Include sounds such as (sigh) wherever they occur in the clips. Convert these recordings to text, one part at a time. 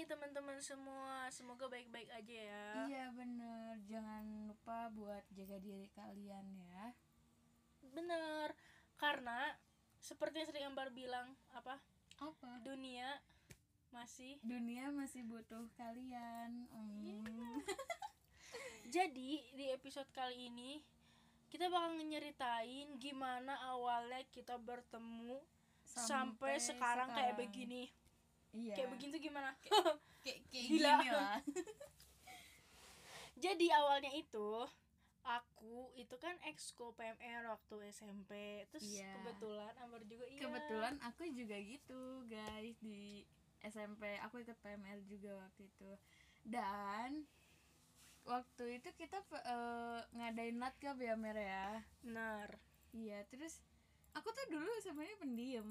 nih teman-teman semua semoga baik-baik aja ya Iya bener, jangan lupa buat jaga diri kalian ya. bener karena seperti yang sering Ambar bilang apa Apa? dunia masih Dunia masih butuh kalian. Iya. Hmm. (laughs) jadi di episode kali ini kita bakal nyeritain gimana awalnya kita bertemu sampai, Sampai sekarang, kayak sekarang. begini Iya. kayak begini tuh gimana (laughs) Kayak kayak Gila. gini lah. (laughs) jadi awalnya itu aku itu kan exco PMR waktu SMP terus Iya. kebetulan Ambar juga iya Kebetulan aku juga gitu guys di SMP aku ikut PMR juga waktu itu dan waktu itu kita eh, ngadain natkah ya Mer ya benar iya terus aku tuh dulu sebenarnya pendiam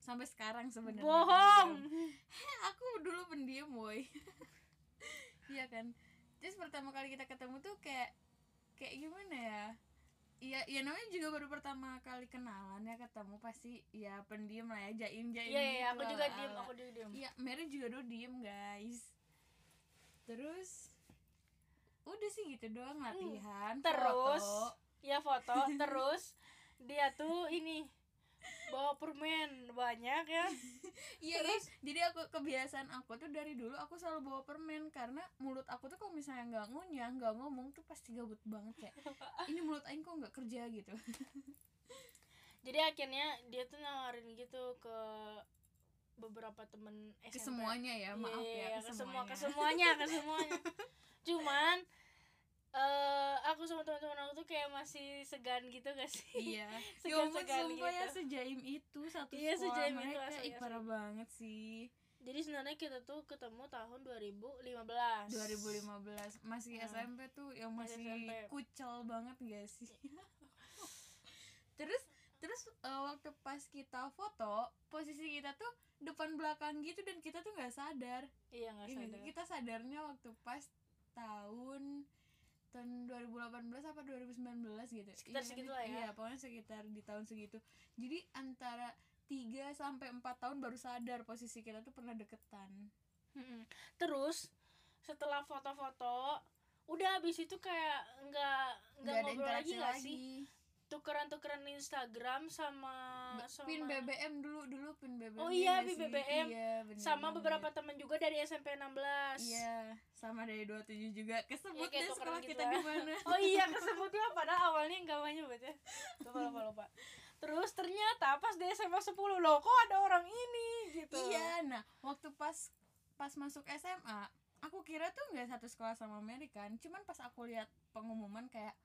sampai sekarang sebenarnya bohong aku dulu pendiam boy (laughs) iya kan terus pertama kali kita ketemu tuh kayak kayak gimana ya Iya, ya namanya juga baru pertama kali kenalan ya ketemu pasti ya pendiam lah ya jaim jaim iya iya aku gitu juga diem aku juga diem Iya, Mary juga dulu diem guys. Terus udah sih gitu doang latihan. Hmm. terus foto. ya foto terus (laughs) dia tuh ini bawa permen banyak ya. (laughs) Iya guys, jadi aku kebiasaan aku tuh dari dulu aku selalu bawa permen karena mulut aku tuh kalau misalnya nggak ngunyah, nggak ngomong tuh pasti gabut banget kayak (laughs) ini mulut aing kok nggak kerja gitu. (laughs) jadi akhirnya dia tuh nawarin gitu ke beberapa temen SMP Ke semuanya ya, maaf Iya, ya ke semua ke semuanya. semuanya ke semuanya. Cuman aku sama teman-teman aku tuh kayak masih segan gitu gak sih Iya. (laughs) Ya Segan- segan sumpah ya gitu. sejaim itu satu Iya, sekolah sejaim itu mereka. asli, Ih, parah asli. banget sih. jadi sebenarnya kita tuh ketemu tahun 2015 2015 masih SMP tuh yang Masih SMP. kucel banget gak sih (laughs) terus terus eh, waktu pas kita foto posisi kita tuh depan belakang gitu dan kita tuh nggak sadar iya nggak Ini, sadar kita sadarnya waktu pas tahun tahun 2018 apa 2019 gitu. Sekitar Iya, segitu lah ya. iya pokoknya sekitar di tahun segitu. Jadi antara 3 sampai 4 tahun baru sadar posisi kita tuh pernah deketan. Mm-mm. terus setelah foto-foto udah habis itu kayak nggak nggak ngobrol lagi nggak sih tukeran-tukeran Instagram sama sama pin BBM dulu dulu pin BBM Oh iya, ya pin? BBM. iya, bener sama banget. beberapa teman juga dari SMP 16 iya sama dari 27 juga kesebut kayak deh sekolah gitu kita lah. di mana (laughs) Oh iya kesebutnya padahal awalnya nggak mau nyebut ya. Lupa lupa (laughs) lupa. Terus ternyata pas di SMA 10 loh kok ada orang ini gitu. iya nah waktu pas pas masuk SMA aku kira tuh nggak satu sekolah sama Mary kan cuman pas aku lihat pengumuman kayak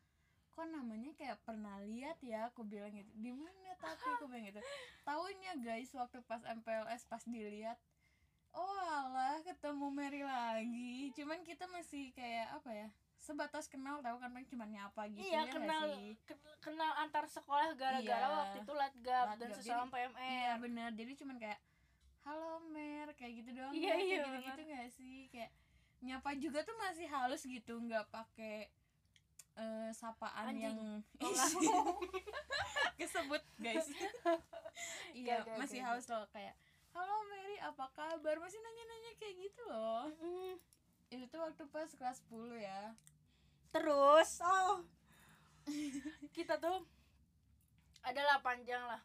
kok namanya kayak pernah lihat ya aku bilang gitu di mana tapi aku bilang gitu tahunya guys waktu pas MPLS pas dilihat oh alah ketemu Mary lagi cuman kita masih kayak apa ya sebatas kenal tahu kan paling cuman nyapa gitu Iya ya kenal sih? ke- kenal antar sekolah gara-gara Iya. waktu itu latgab dan Latgab. sesama Jadi- PMR. Iya benar. Jadi cuman kayak halo Mer kayak gitu doang. Iya, ya, iya, kayak gitu-gitu nggak sih? Kayak nyapa juga tuh masih halus gitu, nggak pakai eh, sapaan Anjing. (laughs) yang (laughs) kesebut guys. Gak, (laughs) iya, gak, masih gak, halus loh kayak halo Mary apa kabar? Masih nanya-nanya kayak gitu loh. Mm. Itu tuh waktu pas kelas 10 ya. Terus oh kita tuh adalah panjang lah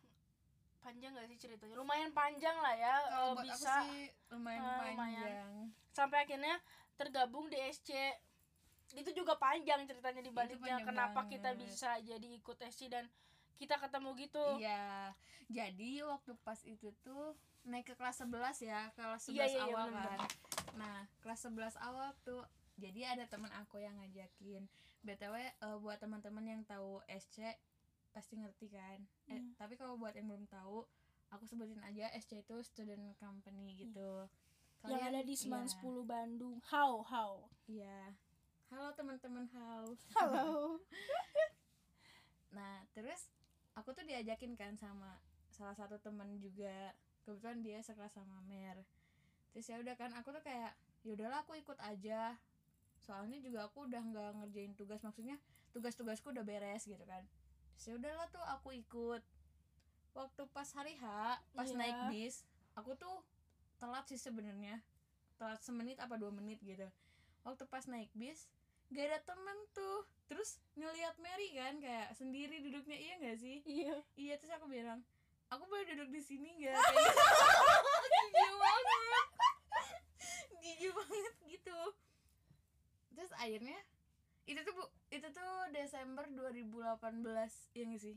panjang gak sih ceritanya lumayan panjang lah ya Kalau eh, buat bisa aku sih lumayan eh, panjang. lumayan. sampai akhirnya tergabung di SC itu juga panjang ceritanya dibaliknya kenapa banget. kita bisa jadi ikut SC dan kita ketemu gitu Iya. Jadi waktu pas itu tuh naik ke kelas 11 ya, kelas 11 Iya, iya, iya, awal bener, kan. Nah, kelas 11 awal tuh jadi ada teman aku yang ngajakin. BTW eh, buat teman-teman yang tahu SC pasti ngerti kan. Eh, Hmm. tapi kalau buat yang belum tahu, aku sebutin aja SC itu student company gitu. yang ada di Seman iya, 10 Bandung how how Iya. Halo teman-teman, halo. halo (laughs) Nah, terus aku tuh diajakin kan sama salah satu temen juga. Kebetulan dia sekelas sama Mer. Terus ya udah kan aku tuh kayak ya udahlah aku ikut aja. Soalnya juga aku udah nggak ngerjain tugas maksudnya tugas-tugasku udah beres gitu kan. Terus ya udahlah tuh aku ikut. Waktu pas hari H, pas Iya. naik bis, aku tuh telat sih sebenarnya. telat semenit apa dua menit gitu waktu pas naik bis gak ada temen tuh. Terus ngelihat Mary kan kayak sendiri duduknya iya gak sih? Iya. Iya terus aku bilang aku boleh duduk di sini gak gitu. (laughs) jijik banget. Jijik banget gitu. Terus akhirnya itu tuh bu itu tuh Desember 2018 iya gak sih?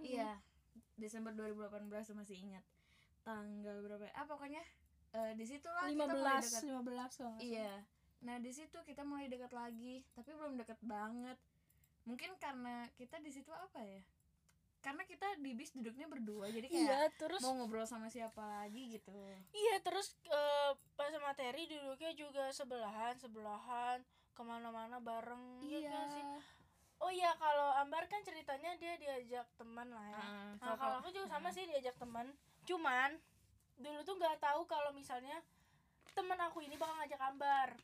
Iya Desember 2018 tuh masih ingat. Tanggal berapa ya? ah pokoknya eh, di situ lah lima kita mulai belas dekat. lima belas kalau. Iya. Nah di situ kita mulai dekat lagi, tapi belum dekat banget. Mungkin karena kita di situ apa ya? Karena kita di bis duduknya berdua, jadi kayak iya terus mau ngobrol sama siapa lagi gitu. iya terus eh, pas materi duduknya juga sebelahan sebelahan ke mana-mana bareng ya Iya. kan sih oh iya kalau Ambar kan ceritanya dia diajak teman lah ya Ah, nah kalau aku juga sama sih diajak teman cuman dulu tuh nggak tahu kalau misalnya temen aku ini bakal ngajak Ambar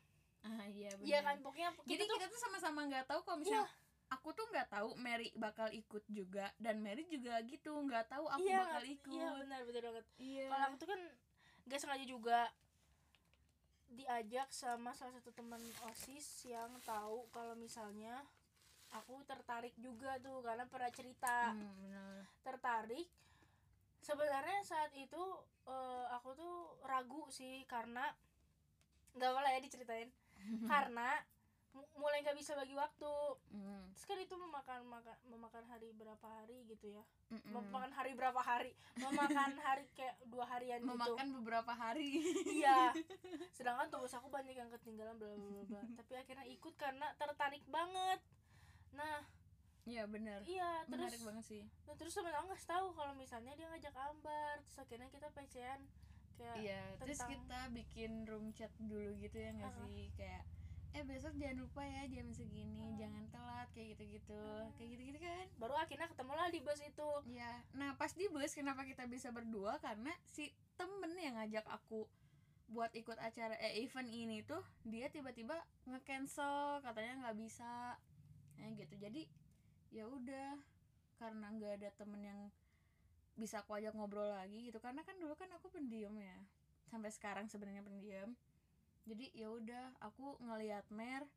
Ah iya benar. iya kan pokoknya Jadi kita tuh kita tuh sama-sama nggak tahu kalau misalnya aku tuh nggak tahu Mary bakal ikut juga dan Mary juga gitu nggak tahu aku iya bakal nggak- ikut. iya benar benar banget Iya. kalau aku tuh kan gak sengaja juga diajak sama salah satu teman osis yang tahu kalau misalnya aku tertarik juga tuh karena pernah cerita Hmm, benar. tertarik sebenarnya saat itu eh, aku tuh ragu sih karena nggak lah ya diceritain karena mu- mulai nggak bisa bagi waktu. Terus kan itu memakan maka- memakan hari berapa hari gitu ya. Mm-mm. memakan hari berapa hari? Memakan hari kayak dua harian gitu. Memakan beberapa hari. iya. (laughs) Sedangkan tugas aku banyak yang ketinggalan bla bla bla, tapi akhirnya ikut karena tertarik banget. Nah Iya benar. iya Menarik terus banget sih. nah, terus temen aku ngasih tahu kalau misalnya dia ngajak Ambar terus akhirnya kita PC-an kayak Iya, terus tentang- kita bikin room chat dulu gitu ya nggak Uh-uh. sih? Kayak eh besok jangan lupa ya jam segini, Uh. jangan telat kayak gitu-gitu. Uh. Kayak gitu-gitu kan? baru akhirnya ketemu lah di bus itu Iya. Nah, pas di bus kenapa kita bisa berdua? Karena si temen yang ngajak aku buat ikut acara eh event ini tuh dia tiba-tiba nge-cancel katanya nggak bisa. Nah, gitu. Jadi ya udah karena nggak ada temen yang bisa aku ajak ngobrol lagi gitu. Karena kan dulu kan aku pendiam ya. Sampai sekarang sebenarnya pendiam. Jadi ya udah aku ngelihat Mer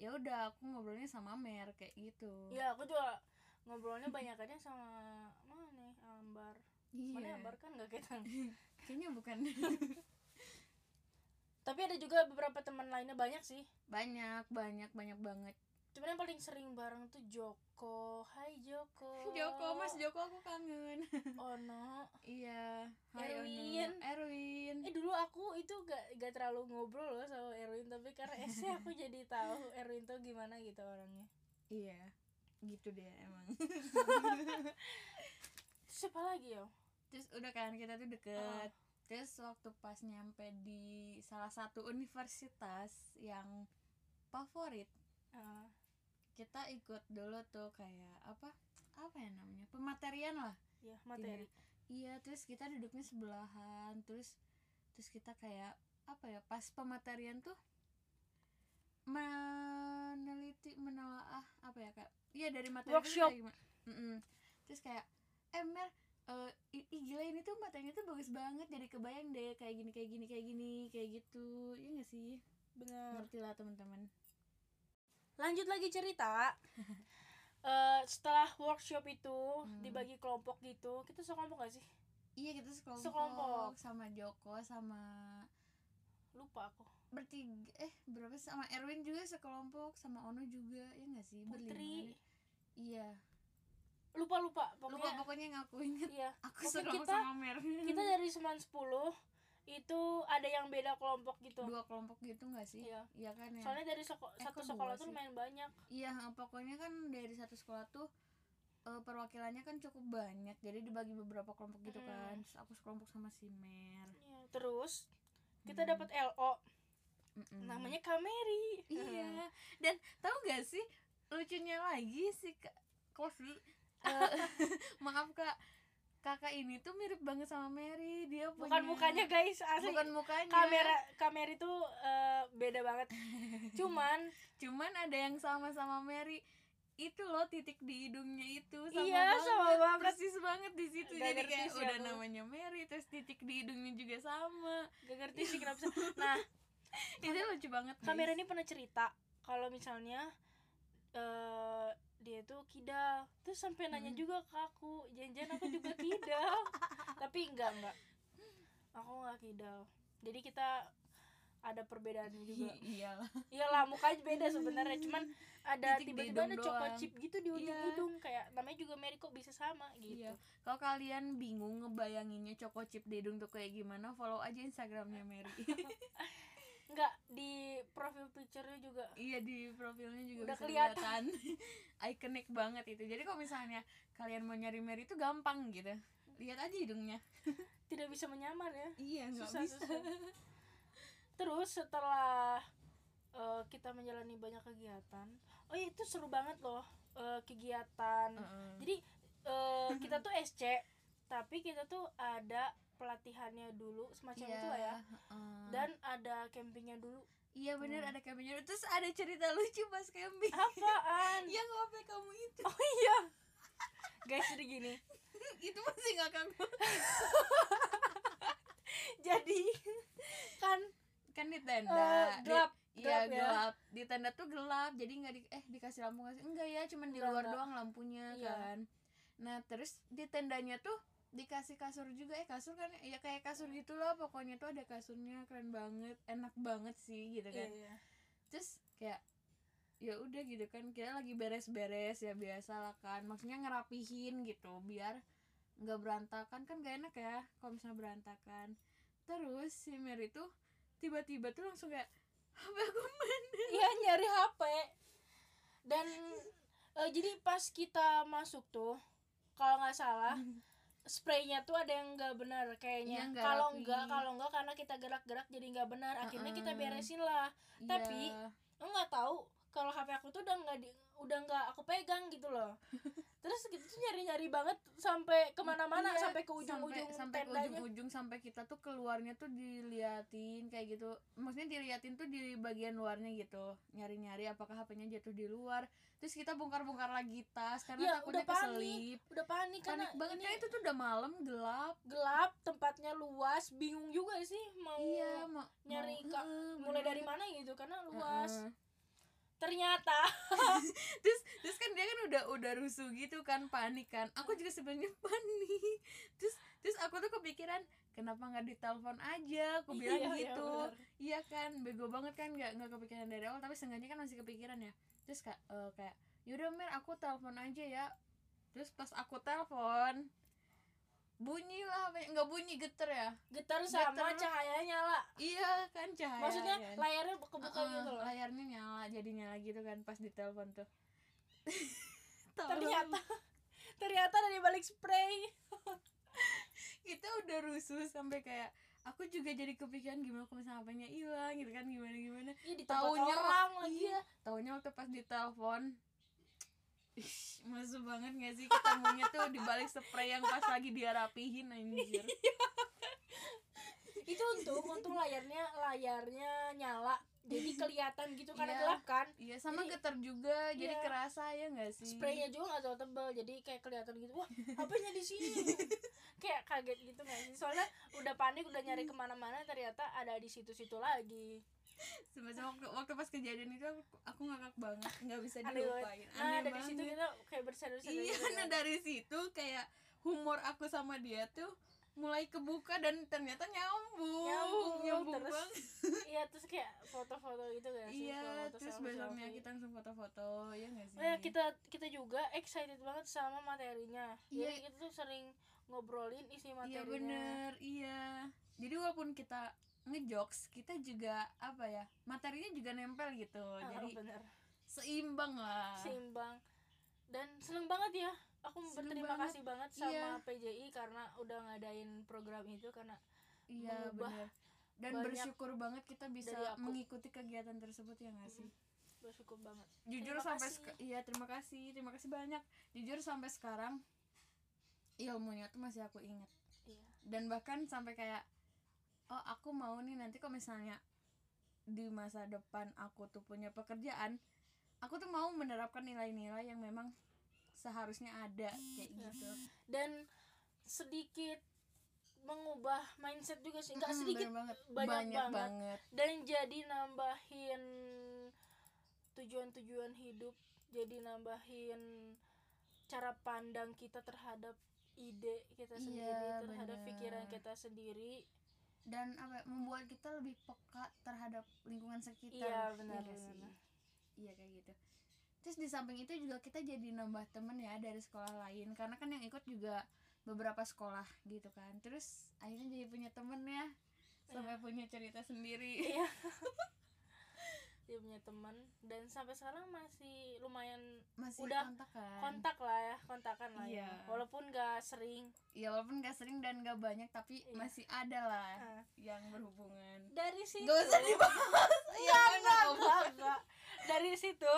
ya udah aku ngobrolnya sama Mer kayak gitu. Iya aku juga ngobrolnya banyakannya sama mana nih Ambar. Mana Iya. Ambar kan nggak kita (laughs) kayaknya bukan. Tapi ada juga beberapa teman lainnya banyak sih. Banyak banyak banyak banget cuman yang paling sering bareng tuh Joko. Hai Joko. (laughs) Joko Mas Joko aku kangen. (laughs) Ono. Iya. Hai Erwin. Ono. Erwin. Eh dulu aku itu gak gak terlalu ngobrol loh sama Erwin tapi karena (laughs) essay aku jadi tahu Erwin tuh gimana gitu orangnya. Iya. Gitu deh emang. Siapa lagi ya terus udah kan kita tuh deket. Terus waktu pas nyampe di salah satu universitas yang favorit Ah, kita ikut dulu tuh kayak apa apa ya namanya pematerian lah. Ya materi. Iya terus kita duduknya sebelahan terus terus kita kayak apa ya pas pematerian tuh meneliti menelaah apa ya kak iya dari materi itu Workshop. kayak gimana. Mm-mm. terus kayak eh Mer eh, ih, gila ini tuh materinya tuh bagus banget jadi kebayang deh kayak gini kayak gini kayak gini kayak gitu. Iya gak sih? Benar. Ngerti lah teman-teman lanjut lagi cerita. (laughs) Eh, setelah workshop itu Hmm. dibagi kelompok gitu kita sekelompok gak sih? Iya kita sekelompok, Sekelompok. sama Joko sama lupa aku. bertiga eh berapa sama Erwin juga sekelompok sama Ono juga ya nggak sih? Putri. Berlima iya. Lupa lupa. Lupa pokoknya pokoknya aku inget iya. Aku Pokoknya sekelompok kita- sama Mer kita dari seman 10 itu ada yang beda kelompok gitu. Dua kelompok gitu nggak sih? Iya. iya kan ya? Soalnya dari seko- Eh, satu sekolah tuh lumayan banyak. Iya pokoknya kan dari satu sekolah tuh eh, perwakilannya kan cukup banyak. Jadi dibagi beberapa kelompok gitu Mm. kan. Terus aku sekelompok sama si Mer. Iya, terus kita Hmm. dapat LO Mm-mm. namanya Kameri. Iya. Dan tahu gak sih lucunya lagi si Kak Kofi eh, (laughs) maaf kak kakak ini tuh mirip banget sama Mary. Dia punya bukan mukanya guys asli. Bukan mukanya. Kamera kamera itu eh, beda banget. (laughs) Cuman cuman ada yang sama sama Mary. Itu loh titik di hidungnya itu. Sama Iya, banget, sama banget. persis banget di situ. Gak jadi kayak udah aku. namanya Mary terus titik di hidungnya juga sama. Gak ngerti sih kenapa (laughs) nah itu lucu banget guys. kamera ini pernah cerita kalau misalnya eh dia tuh kidal terus sampai nanya Hmm. juga ke aku janjian aku juga kidal (laughs) tapi enggak enggak aku nggak kidal jadi kita ada perbedaannya (laughs) juga iyalah iyalah mukanya beda sebenarnya cuman ada tiba-tiba ada doang. chip gitu di ujung Iya. hidung kayak namanya juga Mary kok bisa sama gitu Iya. Kalau kalian bingung ngebayanginnya Choco Chip di hidung tuh kayak gimana, follow aja Instagramnya Mary. (laughs) enggak di profil picture-nya juga iya di profilnya juga Udah bisa kelihatan. Ikonik (laughs) banget itu. Jadi kalau misalnya kalian mau nyari Mary itu gampang gitu. Lihat aja hidungnya. (laughs) tidak bisa menyamar ya Iya, nggak susah, bisa. susah. terus setelah eh, kita menjalani banyak kegiatan oh iya itu seru banget loh eh, kegiatan Heeh. jadi eh, kita tuh SC tapi kita tuh ada pelatihannya dulu semacam Iya, itu lah ya heeh. dan ada campingnya dulu iya bener Hmm. ada campingnya. Terus ada cerita lucu pas camping. apaan (laughs) Yang HP kamu itu. oh iya guys jadi gini (laughs) itu masih nggak kamu. (laughs) jadi kan Kan di tenda. Di- gelap Iya gelap ya. gelap di tenda tuh gelap jadi nggak di eh dikasih lampu nggak sih enggak ya cuman di luar enggak. doang lampunya Iya. kan nah terus di tendanya tuh dikasih kasur juga eh kasur kan ya kayak kasur gitu loh pokoknya tuh ada kasurnya keren banget enak banget sih gitu kan. Iya, iya. terus kayak ya udah gitu kan kita lagi beres-beres ya biasa lah kan maksudnya ngerapihin gitu biar nggak berantakan kan gak enak ya kalau misalnya berantakan. Terus si Mary tuh tiba-tiba tuh langsung kayak HP aku mana iya nyari HP dan eh, jadi pas kita masuk tuh kalau nggak salah (laughs) spraynya tuh ada yang nggak benar Iya, kayaknya nggak kalau rapi. enggak kalau enggak karena kita gerak-gerak jadi nggak benar akhirnya kita Heeh. beresin lah Tapi, Iya. nggak tahu kalau HP aku tuh udah nggak di udah nggak aku pegang gitu loh (laughs) terus kita tuh nyari-nyari banget sampai ke mana-mana Iya, sampai ke ujung-ujung sampai, sampai ke ujung-ujung sampai kita tuh keluarnya tuh diliatin kayak gitu. Maksudnya diliatin tuh di bagian luarnya gitu. Nyari-nyari apakah HP-nya jatuh di luar. Terus kita bongkar-bongkar lagi tas karena Iya, takutnya udah panik. keselip. Udah panik karena panik banget. ini itu tuh udah malam gelap. Gelap tempatnya luas. Bingung juga sih mau iya mau nyari mau- heeh, mulai dari mana gitu karena luas. Heeh. Ternyata. (laughs) Terus terus kan dia kan udah udah rusuh gitu kan panik kan. Aku juga sebenarnya (laughs) panik. Terus terus aku tuh kepikiran kenapa nggak ditelepon aja? Aku bilang Iya, iya, gitu. bener. iya kan bego banget kan nggak nggak kepikiran dari awal tapi seenggaknya kan masih kepikiran ya. Terus kak eh, kayak yaudah mer aku telepon aja ya. Terus pas aku telepon bunyi lah nggak bunyi geter ya? Getar sama Getar. cahayanya nyala. Iya kan cahaya maksudnya layarnya kebuka Heeh, gitu loh. layarnya nyala jadi nyala gitu kan pas ditelepon tuh. (laughs) Ternyata. (laughs) Ternyata dari balik spray. (laughs) Kita udah rusuh sampai kayak aku juga jadi kepikiran gimana kalau misalnya HP-nya hilang gitu kan gimana gimana tempat taunya orang lagi. iya taunya waktu pas ditelepon Ih, masuk banget gak sih ketemunya tuh di balik spray yang pas lagi dia rapihin anjir. Itu untung untung layarnya layarnya nyala. Jadi kelihatan gitu karena Iya. gelap kan? Iya sama Jadi- getar juga jadi Iya. kerasa ya gak sih? Spraynya juga nggak terlalu tebel jadi kayak kelihatan gitu. Wah HP-nya di sini? Kayak kaget gitu nggak sih? Soalnya udah panik udah nyari ke mana-mana ternyata ada di situ-situ lagi Sebenarnya waktu, waktu pas kejadian itu aku, aku ngakak banget nggak bisa Aneh dilupain nah aneh dari situ kita kayak bersadar-sadar iya gitu nah kan. dari situ kayak humor aku sama dia tuh mulai kebuka dan ternyata nyambung Nyambung, terus banget (laughs) iya terus kayak foto-foto gitu sih iya Foto-foto terus besoknya kita langsung foto-foto ya nggak sih ya kita kita juga excited banget sama materinya. Iya. Jadi kita tuh sering ngobrolin isi iya materinya. bener iya jadi walaupun kita ngejokes kita juga apa ya materinya juga nempel gitu Ah, jadi bener. seimbang lah Seimbang. Dan seneng banget ya. Aku Seneng berterima banget. kasih banget sama Iya. PJI karena udah ngadain program itu karena iya bener dan bersyukur banget kita bisa mengikuti kegiatan tersebut ya nggak sih bersyukur banget. jujur Terima sampai seka- iya terima kasih terima kasih banyak jujur sampai sekarang ilmunya tuh masih aku ingat Iya. dan bahkan sampai kayak oh aku mau nih nanti kalau misalnya di masa depan aku tuh punya pekerjaan aku tuh mau menerapkan nilai-nilai yang memang seharusnya ada kayak Iya. gitu dan sedikit mengubah mindset juga sih nggak sedikit banget banyak banyak banget. banget dan jadi nambahin tujuan-tujuan hidup jadi nambahin cara pandang kita terhadap ide kita Iya, sendiri terhadap bener. pikiran kita sendiri dan apa ya, membuat kita lebih peka terhadap lingkungan sekitar. Iya, benar, benar. sih? iya kayak gitu. Terus di samping itu juga kita jadi nambah temen ya dari sekolah lain karena kan yang ikut juga beberapa sekolah gitu kan. Terus akhirnya jadi punya temen ya sampai punya cerita sendiri. Iya (laughs) dia punya teman dan sampai sekarang masih lumayan masih Udah kontak kan? kontak lah ya kontakan lah ya. Iya. walaupun gak sering. Ya walaupun gak sering dan gak banyak tapi Iya. masih ada lah Ah. yang berhubungan. Dari situ gak usah dibahas. (laughs) Ya enggak, enggak, enggak. dari situ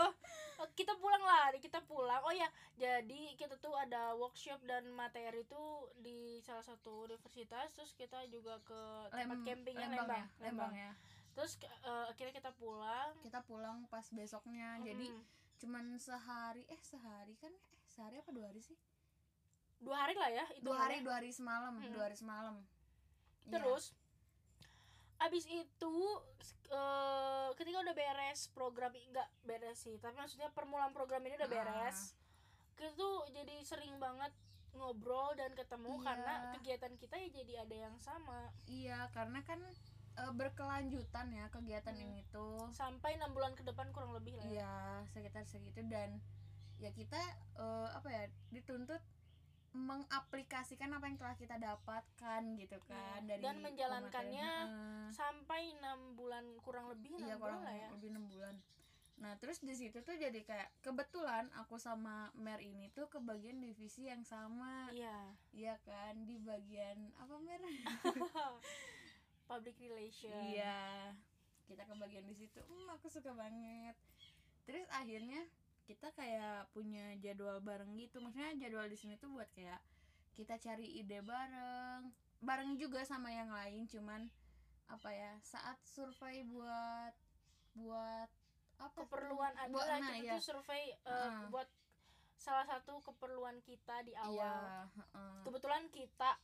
kita pulang lah kita pulang. Oh ya jadi kita tuh ada workshop dan materi tuh di salah satu universitas terus kita juga ke tempat Lem- campingnya Lembang, Lembang, ya? Lembang. ya terus eh, akhirnya kita pulang kita pulang pas besoknya jadi Mm, cuman sehari eh sehari kan eh sehari apa dua hari sih dua hari lah ya itu dua hari dua hari semalam Mm. dua hari semalam Iya. terus abis itu eh, ketika udah beres program enggak beres sih tapi maksudnya permulaan program ini udah Ah. beres kita tuh jadi sering banget ngobrol dan ketemu Iya. karena kegiatan kita ya jadi ada yang sama iya karena kan eh, berkelanjutan ya kegiatan Hmm. ini tuh sampai enam bulan ke depan kurang lebih lah ya. iya sekitar segitu dan ya kita eh, apa ya dituntut mengaplikasikan apa yang telah kita dapatkan gitu kan Iya. dari Dan menjalankannya. Heeh. sampai enam bulan kurang lebih enam iya bulan kurang lah ya lebih enam bulan nah terus di situ tuh jadi kayak kebetulan aku sama Mer ini tuh ke bagian divisi yang sama iya iya kan di bagian apa Mer (laughs) public relation iya kita ke bagian di situ hmm aku suka banget terus akhirnya kita kayak punya jadwal bareng gitu maksudnya jadwal di sini tuh buat kayak kita cari ide bareng bareng juga sama yang lain cuman apa ya saat survei buat buat apa keperluan sih? ada buat nah, kita iya. tuh survei eh, Heeh. buat salah satu keperluan kita di awal iya heeh. kebetulan kita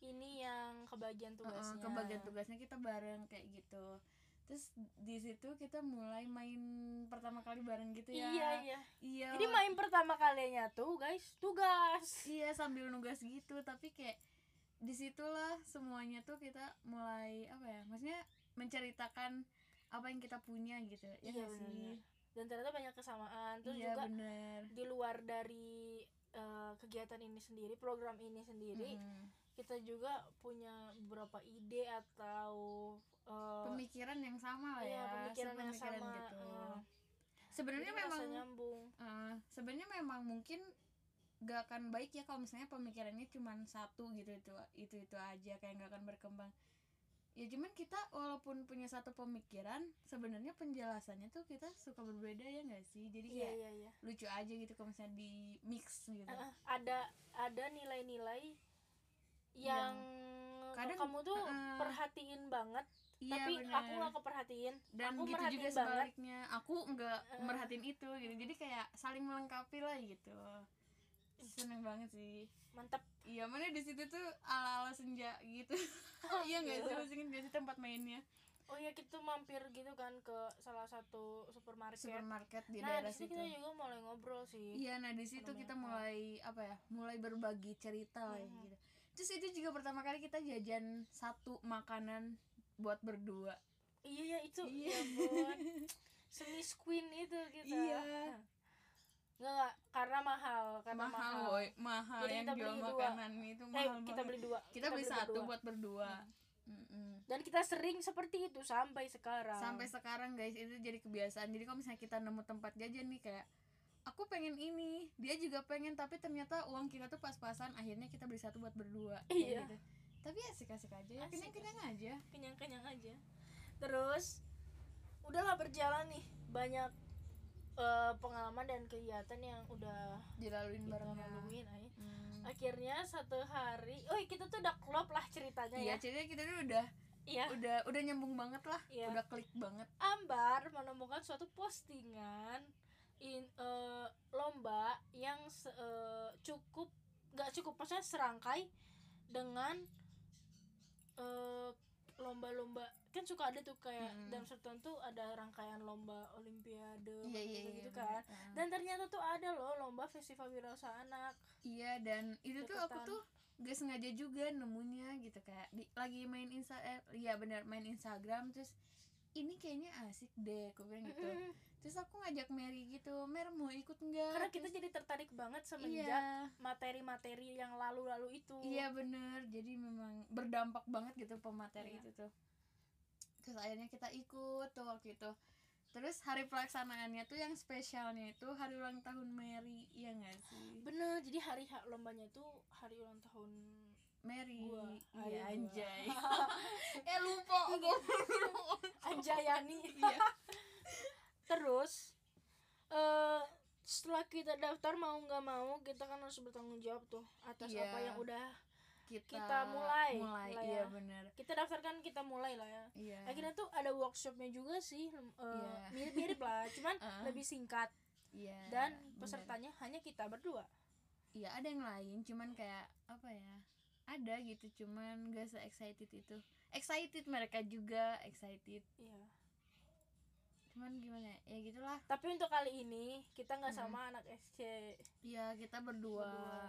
ini yang kebagian tugasnya. ke bagian tugasnya kita bareng kayak gitu. Terus di situ kita mulai main pertama kali bareng gitu ya. Iya iya. Iya. Jadi main pertama kalinya tuh guys tugas. Iya sambil nugas gitu. Tapi kayak di situlah semuanya tuh kita mulai apa ya maksudnya menceritakan apa yang kita punya gitu. Ya Iya, sih? benar-benar. dan ternyata banyak kesamaan. Terus iya juga bener. di luar dari eh, kegiatan ini sendiri program ini sendiri Mm-mm. Kita juga punya beberapa ide atau eh, pemikiran yang sama lah iya, ya pemikiran yang sepemikiran sama gitu. eh, sebenarnya memang nyambung. eh, sebenarnya memang mungkin gak akan baik ya kalau misalnya pemikirannya cuma satu gitu itu itu itu aja kayak gak akan berkembang. Ya cuman kita walaupun punya satu pemikiran sebenarnya penjelasannya tuh kita suka berbeda ya nggak sih? Jadi iya kayak iya iya. lucu aja gitu kalau misalnya di mix gitu. Eh, ada ada nilai-nilai yang, kadang- kamu tuh eh, perhatiin banget. iya tapi bener. aku nggak keperhatiin. Dan aku gitu juga banget. sebaliknya. Aku nggak Eh. merhatiin itu gitu. Jadi kayak saling melengkapi lah gitu. Seneng banget sih. Mantap iya mana di situ tuh ala ala senja gitu. (laughs) Iya nggak sih? Masih inget nggak sih tempat mainnya. Oh ya kita mampir gitu kan ke salah satu supermarket, supermarket di nah daerah situ kita juga mulai ngobrol sih. Iya nah di situ kita mulai apa ya mulai berbagi cerita Mhm. gitu terus itu juga pertama kali kita jajan satu makanan buat berdua. Iya ya itu. Iya. ya ampun. Semi queen itu kita. Iya. nggak nggak. Karena mahal karena mahal mahal, woy mahal Jadi yang kita jual beli dua. makanan itu eh mahal kita beli dua. Kita beli satu berdua. buat berdua. Mm-mm. dan kita sering seperti itu sampai sekarang. Sampai sekarang guys. Itu jadi kebiasaan. Jadi kalau misalnya kita nemu tempat jajan nih kayak aku pengen ini dia juga pengen tapi ternyata uang kita tuh pas-pasan akhirnya kita beli satu buat berdua Iya. gitu. tapi asik-asik aja ya Asik, kenyang-kenyang aja kenyang-kenyang aja terus udahlah berjalan nih banyak eh, pengalaman dan kegiatan yang udah dilaluin bareng laluin ay. Hmm. akhirnya satu hari oh kita tuh udah klop lah ceritanya iya ya ceritanya kita tuh udah iya udah udah nyambung banget lah Iya. udah klik banget Ambar menemukan suatu postingan in, eh, lomba yang se- eh, cukup nggak cukup maksudnya serangkai dengan eh, lomba-lomba kan suka ada tuh kayak Hmm. dalam tertentu ada rangkaian lomba olimpiade iya iya gitu, kan Ah. dan ternyata tuh ada loh lomba festival wirausaha anak iya dan itu tuh aku tuh gak sengaja juga nemunya gitu kayak di, lagi main insta eh, iya bener main Instagram terus ini kayaknya asik deh aku bilang gitu. Terus aku ngajak Mary gitu Mer mau ikut nggak? Karena kita Terus, jadi tertarik banget semenjak iya. materi-materi yang lalu-lalu itu. Iya bener. Jadi memang berdampak banget gitu pemateri Iya. itu tuh. Terus akhirnya kita ikut tuh waktu itu. Terus hari pelaksanaannya tuh yang spesialnya itu hari ulang tahun Mary iya nggak sih? Bener jadi hari ha- lombanya tuh hari ulang tahun Mary. Gua. iya anjay. (laughs) Eh lupa aku Anjayani. Iya. Terus eh setelah kita daftar mau nggak mau kita kan harus bertanggung jawab tuh atas Iya. apa yang udah kita, Kita mulai mulai. lah iya ya. bener. Kita daftarkan kita mulai lah ya. Iya. Akhirnya tuh ada workshopnya juga sih Iya. mirip-mirip lah cuman Ah. (laughs) lebih singkat. Iya dan bener. pesertanya hanya kita berdua. Iya ada yang lain cuman kayak apa ya ada gitu cuman gak se excited itu. Excited mereka juga excited. Iya. Cuman gimana ya gitulah. Tapi untuk kali ini kita nggak Hmm. sama anak SC iya kita berdua, Berdua.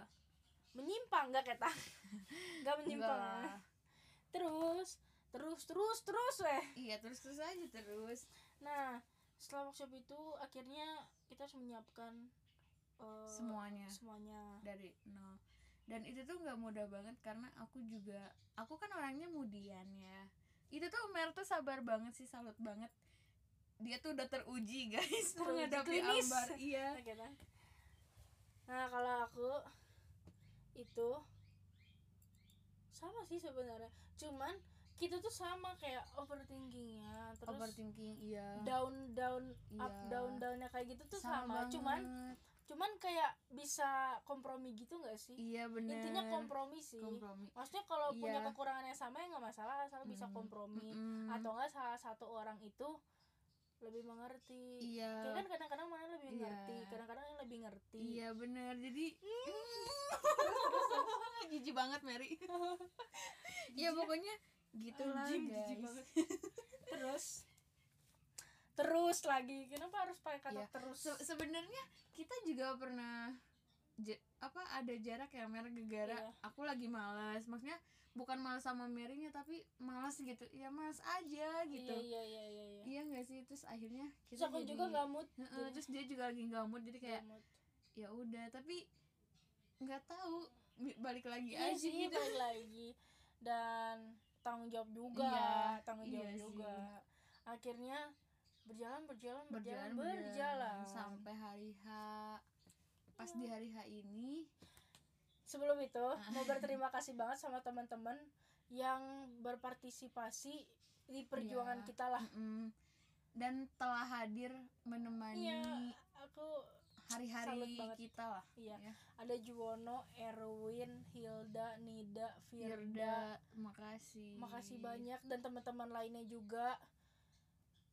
menyimpang nggak kita (laughs) nggak menyimpang. Ya. Terus terus terus terus weh. Iya terus terus aja terus. Nah setelah workshop itu akhirnya kita harus menyiapkan eh, semuanya. semuanya. Dari nol dan itu tuh nggak mudah banget karena aku juga aku kan orangnya mudian ya itu tuh Mer tuh sabar banget sih salut banget dia tuh udah teruji (laughs) guys Teruji menghadapi klinis. Ambar iya nah. kalau aku itu sama sih sebenarnya cuman kita tuh sama kayak overthinkingnya terus overthinking iya down down up Iya. down downnya kayak gitu tuh sama, banget. cuman cuman kayak bisa kompromi gitu nggak sih? Iya bener. Intinya kompromi sih. Kompromi. Maksudnya kalau punya Iya. kekurangan yang sama ya nggak masalah asal bisa Mm, kompromi. Mm-mm. atau enggak salah satu orang itu lebih mengerti. Iya. Kayak kan kadang-kadang mana lebih Iya. ngerti kadang-kadang yang lebih ngerti. Iya bener. Jadi (laughs) jijik banget Mary. (laughs) Ya pokoknya gitulah Anjing, guys. (laughs) terus terus lagi. Kenapa harus pakai kata Iya. terus? Se- sebenarnya kita juga pernah apa ada jarak ya Mer gegara. Iya. aku lagi malas maksudnya bukan malas sama Merinya tapi malas gitu. Ya malas aja gitu. Iya iya iya iya, iya. iya nggak sih? Terus akhirnya terus aku juga nggak mood jadi. terus dia juga lagi nggak mood jadi kayak ya udah. Tapi nggak tahu balik lagi iya aja sih gitu. balik lagi. Dan tanggung jawab juga Iya, tanggung jawab iya juga. akhirnya berjalan berjalan berjalan berjalan berjalan, sampai hari H. Pas di hari H ini. Sebelum itu Ah. mau berterima kasih banget sama teman-teman yang berpartisipasi di perjuangan Iya. kita lah. Mm, dan telah hadir menemani iya aku hari-hari kita lah. Iya. Ya. ada Juwono Erwin Hilda Nida Firda. Firda makasih. Makasih banyak. Dan teman-teman lainnya juga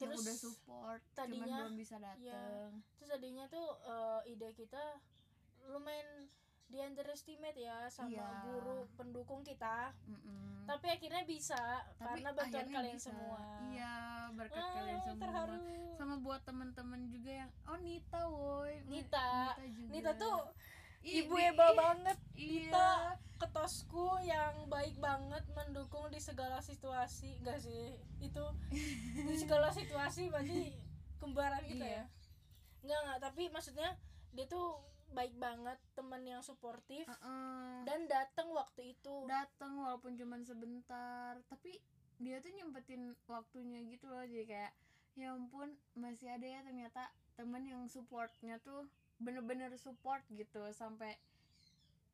yang terus udah support cuman tadinya- belum bisa datang terus tadinya tuh eh, ide kita lumayan di underestimate ya sama Iya. guru pendukung kita Mm-mm. tapi akhirnya bisa Tapi karena bantuan kalian bisa. semua iya berkat Ah, kalian semua terharu sama buat temen-temen juga yang oh Nita woi Nita. juga. Nita tuh ibu Eba banget. Iya. Nita ketosku yang baik banget mendukung di segala situasi. Enggak sih itu (laughs) di segala situasi berarti kembaran kita Iya. ya. Enggak enggak tapi maksudnya dia tuh baik banget teman yang suportif Heeh. dan datang waktu itu. Datang walaupun cuman sebentar tapi dia tuh nyempetin waktunya gitu loh jadi kayak ya ampun masih ada ya ternyata temen yang supportnya tuh bener-bener support gitu sampai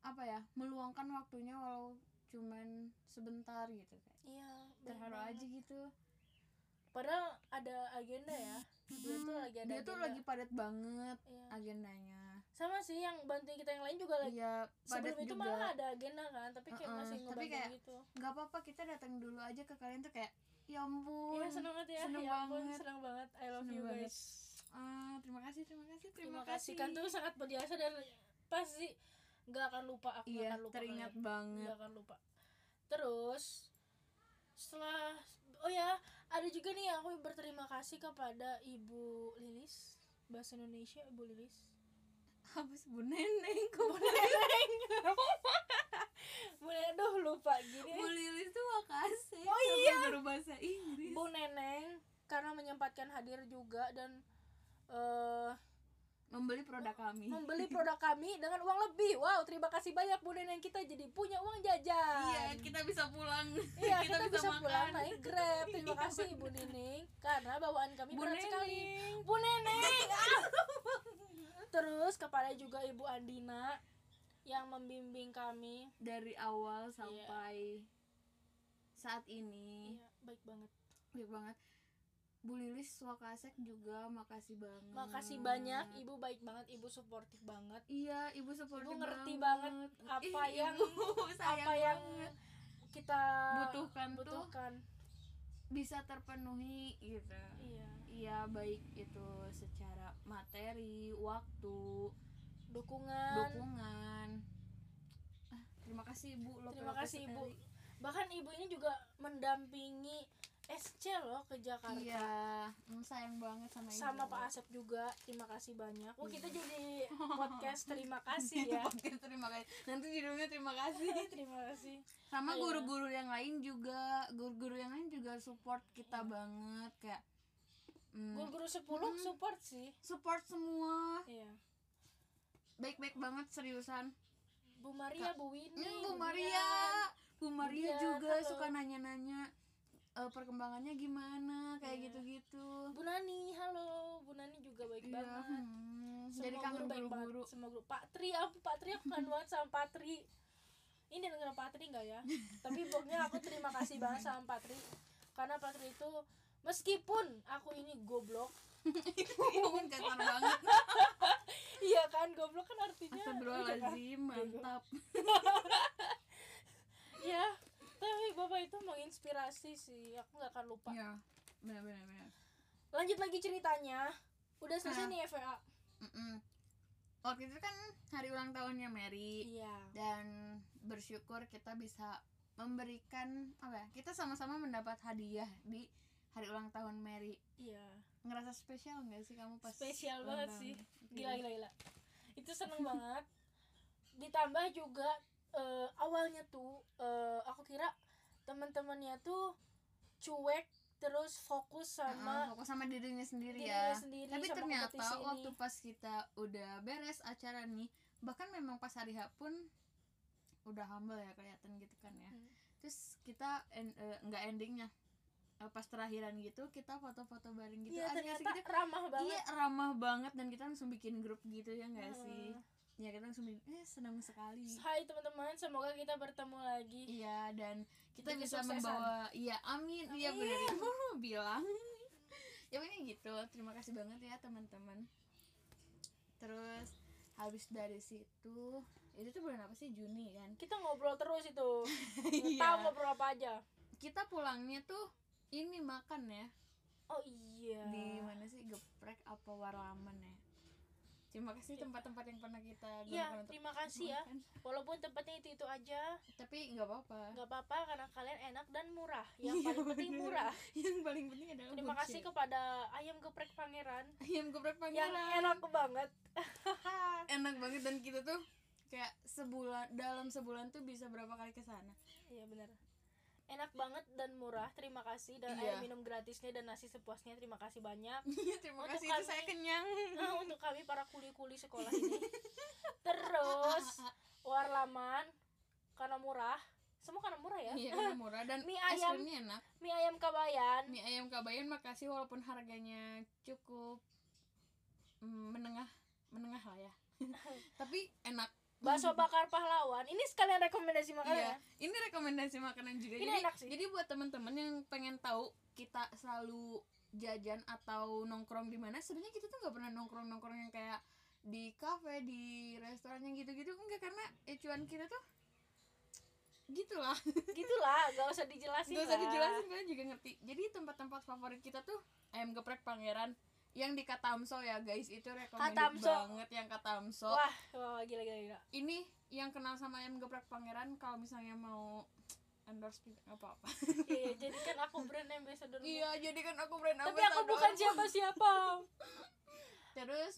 apa ya meluangkan waktunya walau cuman sebentar gitu kayak iya terharu banget. aja gitu padahal ada agenda ya dia tuh lagi ada dia tuh agenda. lagi padat banget Iya. agendanya sama sih yang bantuin kita yang lain juga lagi iya padat sebelum itu juga malah ada agenda kan tapi kayak Uh-uh, masih tapi kayak gitu nggak apa-apa kita datang dulu aja ke kalian tuh kayak ya ampun Iya seneng banget ya, seneng ya ampun, banget. seneng banget. I love Seneng you banget. Ah, terima kasih terima kasih terima kasih. kan. Tuh sangat berjasa dan pasti nggak akan lupa aku iya akan lupa teringat kalian. banget. Nggak akan lupa. Terus setelah oh ya ada juga nih aku berterima kasih kepada ibu Lilis bahasa Indonesia ibu Lilis. Sih? Bu neneng Bu Neneng? (laughs) Bu Neneng aduh lupa gini. Bu lilis tuh makasih Oh iya. guru bahasa Inggris. Bu Neneng karena menyempatkan hadir juga dan eh membeli produk kami membeli produk kami dengan uang lebih. Wow, terima kasih banyak Bu Neneng kita jadi punya uang jajan. iya kita bisa pulang Iya, kita, bisa, makan. pulang naik Grab. Terima Iya, kasih Ibu Nining karena bawaan kami Bu berat sekali. Neneng Bu Neneng. (laughs) Terus kepada juga Ibu Andina yang membimbing kami. dari awal sampai saat ini Iya, baik banget. baik banget Bu Lilis Wakasek juga makasih banget Makasih banyak, Ibu baik banget, Ibu suportif banget. iya ibu seperti Ibu ngerti banget (laughs) apa yang- apa yang Kita butuhkan, tuh butuhkan. bisa terpenuhi gitu Iya. iya baik itu secara materi waktu Dukungan. dukungan Ah, terima kasih ibu Terima kasih, Ibu. sekali. Bahkan Ibu ini juga mendampingi SC loh ke Jakarta. iya mm, sayang banget sama ibu sama Pak Asep juga terima kasih banyak. Oh kita jadi (laughs) podcast terima kasih ya. (laughs) Podcast terima kasih. Nanti judulnya terima kasih. (laughs) Terima kasih. Sama Iya. guru-guru yang lain juga guru-guru yang lain juga support kita banget kayak mm, guru-guru 10 Hmm. support sih. support semua. Iya. Baik-baik banget seriusan. Bu Maria Bu Winnie Hmm, Bu Bu Maria. Bu Maria juga suka nanya-nanya eh, perkembangannya gimana? Kayak Iya. gitu-gitu. Bu Nani halo. Bu Nani juga baik Iya, banget. hmm, semua jadi kangen guru guru-guru banget. semua guru. Pak Tri aku Pak Tri aku kangen banget sama Pak Tri. Ini dengerin Pak Tri nggak ya? (laughs) Tapi pokoknya aku terima kasih banget sama Pak Tri. Karena Pak Tri itu meskipun aku ini goblok. Iya, kan kasar banget. (laughs) Iya kan goblok kan artinya iya kan? Mantap. (laughs) Iya, tapi bapak itu menginspirasi sih. Aku nggak akan lupa. ya benar-benar benar. Lanjut lagi ceritanya. Udah selesai Ah. nih FVA. Mm-mm. waktu itu kan hari ulang tahunnya Mary Iya. dan bersyukur kita bisa memberikan apa ya kita sama-sama mendapat hadiah di hari ulang tahun Mary Iya. ngerasa spesial nggak sih kamu pas Spesial banget tahun? sih. Gila gila gila. Itu seneng banget. Ditambah juga eh, awalnya tuh eh, aku kira teman-temannya tuh cuek terus fokus sama fokus sama dirinya sendiri dirinya ya sendiri tapi ternyata waktu pas kita udah beres acara nih bahkan memang pas hari H pun udah humble ya kelihatan gitu kan ya Hmm. terus kita en- eh, nggak endingnya pas terakhiran gitu kita foto-foto bareng gitu Iya asik-asik ternyata gitu. ramah banget. iya ramah banget dan kita langsung bikin grup gitu ya nggak Heeh. sih ya kita langsung bikin eh senang sekali. Hai teman-teman, semoga kita bertemu lagi. iya dan kita Demi bisa membawa iya amin. Iya benar itu (laughs) bilang. Ya pokoknya gitu. Terima kasih banget ya teman-teman. Terus habis dari situ itu tuh bulan apa sih? Juni kan? Kita ngobrol terus itu. (laughs) Iya. tahu ngobrol apa aja. kita pulangnya tuh ini makan ya. Oh iya. di mana sih? Geprek apa warlaman ya terima kasih tempat-tempat yang pernah kita Iya, gunakan untuk terima kasih ya. Walaupun tempatnya itu itu aja, tapi nggak apa-apa nggak apa-apa karena kalian enak dan murah. Yang Iya, paling penting murah. (laughs) yang paling penting adalah Terima bullshit. kasih kepada ayam geprek pangeran ayam geprek yang pangeran enak banget. (laughs) enak banget dan kita tuh kayak sebulan dalam sebulan tuh bisa berapa kali ke sana Iya benar. Enak banget dan murah. Terima kasih dan Iya. air minum gratisnya dan nasi sepuasnya. Terima kasih banyak. (laughs) terima Untuk kasih itu kami- saya kenyang Nah, (laughs) untuk kami para kuli-kuli sekolah ini. (laughs) Terus warlaman karena murah. Semua karena murah ya. iya karena murah dan Mie ayam. enak Mie ayam kabayan. mie ayam kabayan makasih walaupun harganya cukup mm, menengah menengah lah ya tapi enak bakso bakar pahlawan. Ini sekalian rekomendasi makanan iya ya? ini rekomendasi makanan juga. Ini jadi enak sih. jadi buat teman-teman yang pengen tahu kita selalu jajan atau nongkrong di mana sebenarnya kita tuh nggak pernah nongkrong nongkrong yang kayak di kafe di restoran yang gitu-gitu. Enggak karena ecuan kita tuh gitulah. (laughs) Gitulah gak usah dijelasin nggak usah dijelasin kalian juga ngerti. Jadi tempat-tempat favorit kita tuh ayam geprek pangeran yang di Katamso ya guys itu recommended Katamso. banget yang Katamso wah wah gila gila, gila. ini yang kenal sama ayam geprek pangeran kalau misalnya mau endorse nggak apa-apa iya (laughs) jadi kan aku brand ambassador iya jadi kan aku brand tapi aku ambassador. bukan siapa siapa (laughs) terus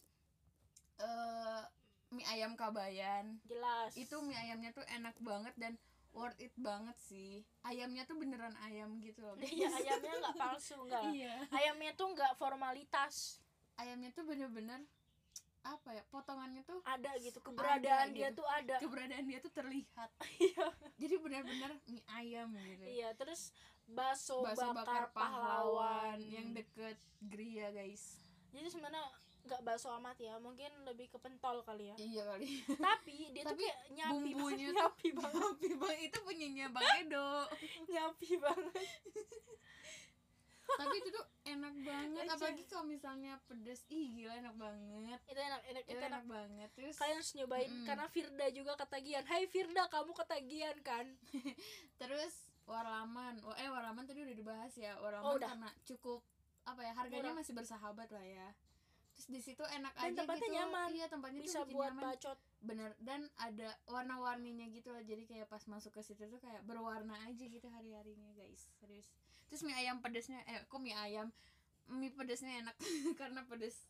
eh mie ayam kabayan jelas itu mie ayamnya tuh enak banget dan worth it banget sih. Ayamnya tuh beneran ayam gitu loh iya ayamnya nggak palsu nggak. Iya. Ayamnya tuh nggak formalitas. Ayamnya tuh bener-bener apa ya potongannya tuh ada gitu keberadaan Ada dia gitu. tuh ada. Keberadaan dia tuh terlihat. Iya. Jadi bener-bener mie ayam gitu. Iya terus bakso, bakso bakar, pahlawan. yang deket Gria guys. Jadi sebenarnya nggak bakso amat ya mungkin lebih ke pentol kali ya. Iya kali. Tapi dia tuh Tapi kayak nyapi bumbunya banget, tuh nyapi banget. (laughs) tapi bang itu punyanya bang Edo. (laughs) Nyapi banget. (laughs) Tapi itu tuh enak banget Aja. apalagi kalau misalnya pedes. Ih gila enak banget. Itu enak enak itu itu enak enak. banget. Terus kalian harus nyobain Mm-mm. karena Firda juga ketagihan. Hai Firda kamu ketagihan kan? Terus warlaman. Oh, eh warlaman tadi udah dibahas ya. Warlaman Oh, udah. karena cukup apa ya harganya Murah. masih bersahabat lah ya terus di situ enak Dan aja tempatnya gitu. nyaman. iya tempatnya bisa tuh buat nyaman. bacot. Bener. Dan ada warna-warninya gitu lah jadi kayak pas masuk ke situ tuh kayak berwarna aja gitu hari-harinya guys. Serius. Terus mie ayam pedesnya eh kok mie ayam? Mie pedesnya enak (laughs) karena pedes.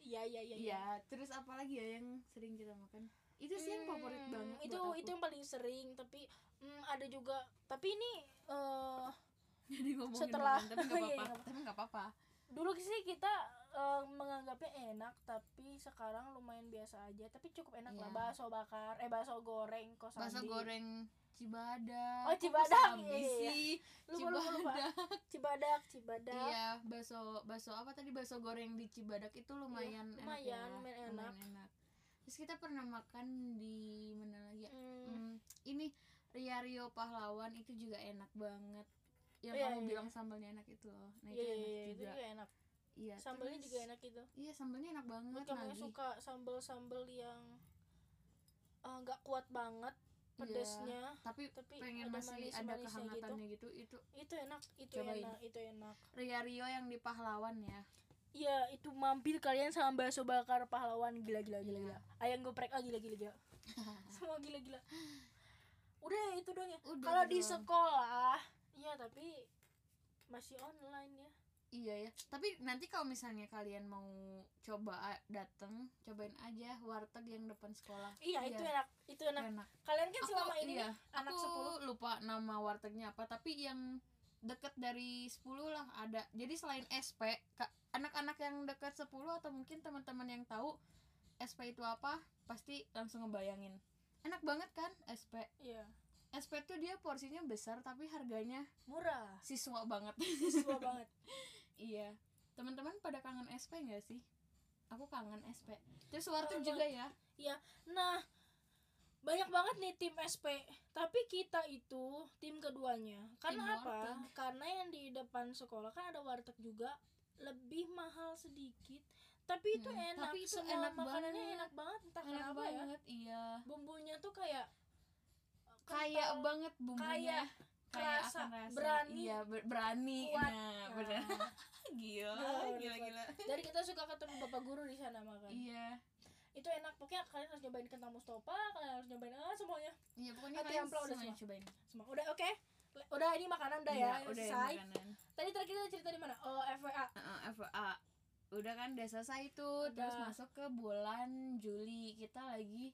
Iya iya iya iya. Terus apa lagi ya yang sering kita makan? Itu sih yang favorit Hmm, banget itu buat aku. itu yang paling sering tapi mm, ada juga tapi ini eh (laughs) jadi ngomongin setelah- tapi nggak (laughs) Iya, apa-apa. Iya. tapi nggak apa-apa. Dulu sih kita eh, menganggapnya enak tapi sekarang lumayan biasa aja. Tapi cukup enak lah. Iya. bakso bakar eh bakso goreng kosambi. Bakso goreng Cibadak. Oh, Kok Cibadak, iya, iya. lupa lupa Cibadak. Cibadak cibadak. Iya bakso bakso apa tadi? Bakso goreng di Cibadak itu lumayan enak lumayan, ya. lumayan enak. enak. Terus kita pernah makan di mana lagi ya? Hmm, Hmm, ini Ria Rio Pahlawan itu juga enak banget. Yang Iya, kamu iya, bilang sambalnya enak itu loh. Nah itu iya iya enak iya, itu juga. juga enak iya sambalnya terus- juga enak itu iya sambalnya enak banget buat kamu yang suka sambal sambal yang eh, nggak kuat banget Iya. pedesnya tapi, tapi pengen ada masih ada manis-manisnya kehangatannya gitu. itu itu enak itu Cobain. enak itu enak Ria Rio yang di Pahlawan ya Iya, itu mampir kalian sama bakso bakar pahlawan gila gila gila. Iya. gila. Ayam geprek ah gila gila. (laughs) Semua gila gila. Udah itu doang ya. Kalau di sekolah, iya tapi masih online ya. Iya ya. Tapi nanti kalau misalnya kalian mau coba dateng, cobain aja warteg yang depan sekolah. Iya, itu enak. Itu enak. enak. Kalian kan selama ini iya, nih, anak aku 10 lupa nama wartegnya apa, tapi yang deket dari 10 lah ada. Jadi selain SP, ka- anak-anak yang deket 10 atau mungkin teman-teman yang tahu SP itu apa, pasti langsung ngebayangin. Enak banget kan SP? Iya. SP tuh dia porsinya besar tapi harganya Murah. siswa banget. Siswa banget. (laughs) Iya. Teman-teman pada kangen SP nggak sih? Aku kangen SP. Terus warteg juga ya. Nah, banyak banget nih tim SP, tapi kita itu tim keduanya. Karena Tim apa? warteg. Karena yang di depan sekolah kan ada warteg juga, lebih mahal sedikit. Tapi itu Hmm, enak. tapi itu Semua enak makanannya banget. enak banget. Entah Enak kenapa ya. banget, iya. Bumbunya tuh kayak Kayak banget bumbunya. kayak kerasa, rasa. berani, Iya, ber- berani. kuat. Nah. Nah, (laughs) gila, Gila, gila. Jadi kita suka ketemu bapak guru di sana makan. Iya. Itu enak. Pokoknya kalian harus nyobain kentang Mustafa, kalian harus nyobain ah semuanya. Iya, pokoknya Hati kalian udah semuanya semua. cobain. Semua. Udah oke? Le- Udah ini makanan udah Iya, ya, udah ya selesai. makanan. Tadi terakhir kita cerita di mana? Oh, FWA. Heeh, FA. Udah kan udah selesai terus Udah. masuk ke bulan Juli. Kita lagi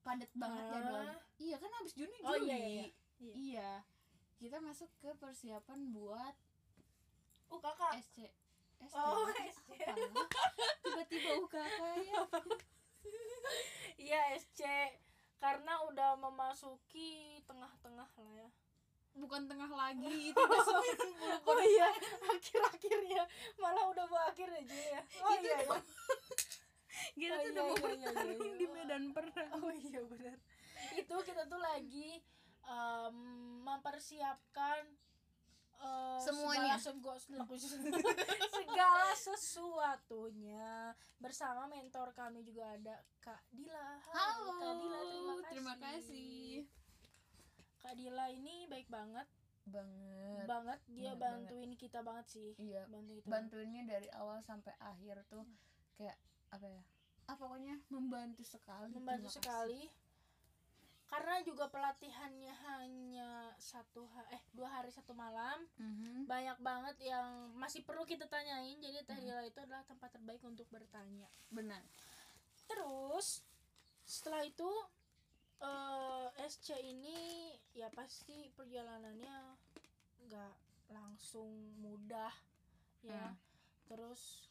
padat banget Ah. jadwalnya. Iya kan habis Juni Juli. Oh, iya, iya, iya. Iya. Iya. Kita masuk ke persiapan buat Oh, kakak. SC. SC. Oh? SC. Tiba-tiba UKK ya. (laughs) Iya, SC. Karena udah memasuki tengah-tengah lah ya. Bukan tengah lagi, (laughs) itu udah Oh iya, akhir-akhirnya malah udah mau akhir Juli ya. Oh Itu iya, iya. (laughs) Kita Oh, tuh iya, udah mau iya, iya, bertarung iya, iya. di medan perang. Oh iya benar. Itu kita tuh lagi em, mempersiapkan eh, Semuanya. segala, (laughs) segala sesuatunya bersama mentor kami juga ada Kak Dila. Hai, Halo, Kak Dila terima kasih. terima kasih. Kak Dila ini baik banget. banget banget dia banget. bantuin kita banget sih iya bantuin kita bantuinnya dari awal sampai akhir tuh kayak apa ya ah pokoknya membantu sekali membantu sekali karena juga pelatihannya hanya satu ha- eh dua hari satu malam. Mhm. banyak banget yang masih perlu kita tanyain. Jadi Teh Lila itu adalah tempat terbaik untuk bertanya. Benar. Terus setelah itu eh SC ini ya pasti perjalanannya nggak langsung mudah ya. Hmm. terus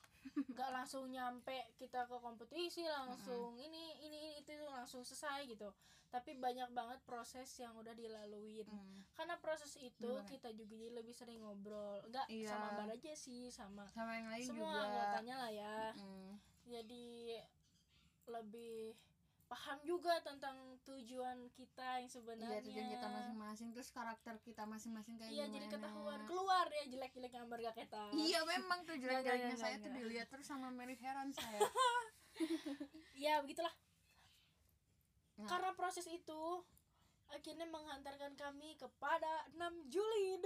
nggak langsung nyampe kita ke kompetisi langsung ini ini ini itu langsung selesai gitu tapi banyak banget proses yang udah dilaluin Hmm. karena proses itu Bener. kita juga jadi lebih sering ngobrol nggak Iya. sama mbak aja sih sama sama yang lain semua juga anggotanya lah ya Mm. jadi lebih paham juga tentang tujuan kita yang sebenarnya. Iya tujuan kita masing-masing terus karakter kita masing-masing kayak iya gimana. jadi ketahuan keluar ya jelek-jelek yang bergak kita iya memang tuh (laughs) jelek-jeleknya saya tuh dilihat terus sama Mary heran saya. (laughs) ya begitulah. Nah. karena proses itu akhirnya menghantarkan kami kepada 6 Juli 2019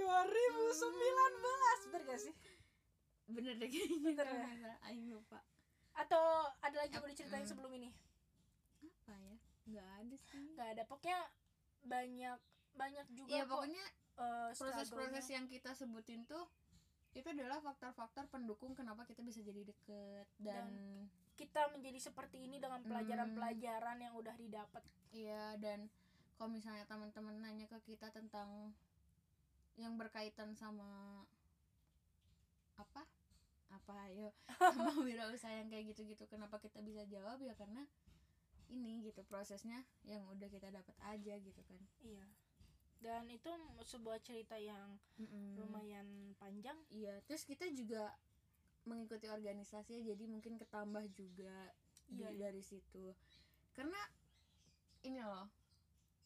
bener gak sih? Bener deh kayaknya. Bener kalau ya? lupa. Atau ada lagi yang mau diceritain sebelum ini nggak ada sih. Nggak ada. Pokoknya banyak banyak juga iya kok, pokoknya eh, proses-proses yang kita sebutin tuh itu adalah faktor-faktor pendukung kenapa kita bisa jadi deket dan, kita menjadi seperti ini dengan pelajaran-pelajaran yang udah didapat. Iya dan kalau misalnya teman-teman nanya ke kita tentang yang berkaitan sama apa? Apa ayo. (laughs) Sama wirausaha yang kayak gitu-gitu kenapa kita bisa jawab? Ya karena ini gitu prosesnya yang udah kita dapat aja gitu kan iya dan itu sebuah cerita yang Mm-mm. lumayan panjang Iya, terus kita juga mengikuti organisasi ya, jadi mungkin ketambah juga di- Iya, iya. dari situ. Karena ini loh,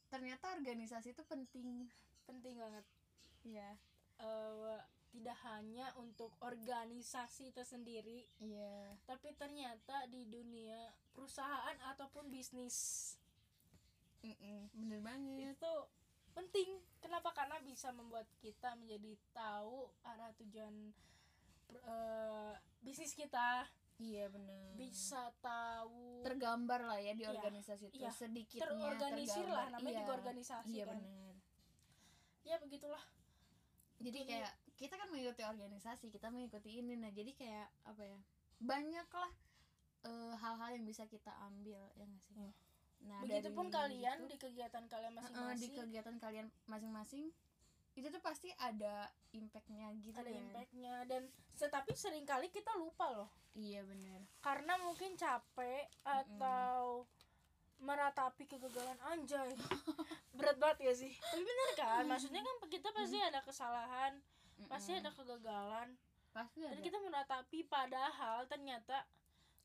ternyata organisasi itu penting. penting banget Iya. Eh, tidak hanya untuk organisasi itu sendiri Iya. tapi ternyata di dunia perusahaan ataupun bisnis Bener banget. itu penting kenapa karena bisa membuat kita menjadi tahu arah tujuan eh, bisnis kita Iya bener. bisa tahu tergambar lah ya di Iya, organisasi itu iya. sedikitnya terorganisir lah tergambar. namanya iya. juga organisasi Iya kan bener. ya begitulah jadi Jadi- kayak kita kan mengikuti organisasi kita mengikuti ini. Nah jadi kayak apa ya banyak lah eh, hal-hal yang bisa kita ambil ya nggak sih? Iya. nah begitupun kalian situ, di kegiatan kalian eh, di masing-masing. kegiatan kalian masing-masing itu tuh pasti ada impactnya gitu ada kan. impactnya. Dan tetapi sering kali kita lupa loh. Iya bener. Karena mungkin capek atau meratapi kegagalan anjay. (laughs) Berat banget ya sih. Tapi bener kan? Maksudnya kan kita pasti ada kesalahan pasti Mm-mm. ada kegagalan pasti ada dan kita meratapi padahal ternyata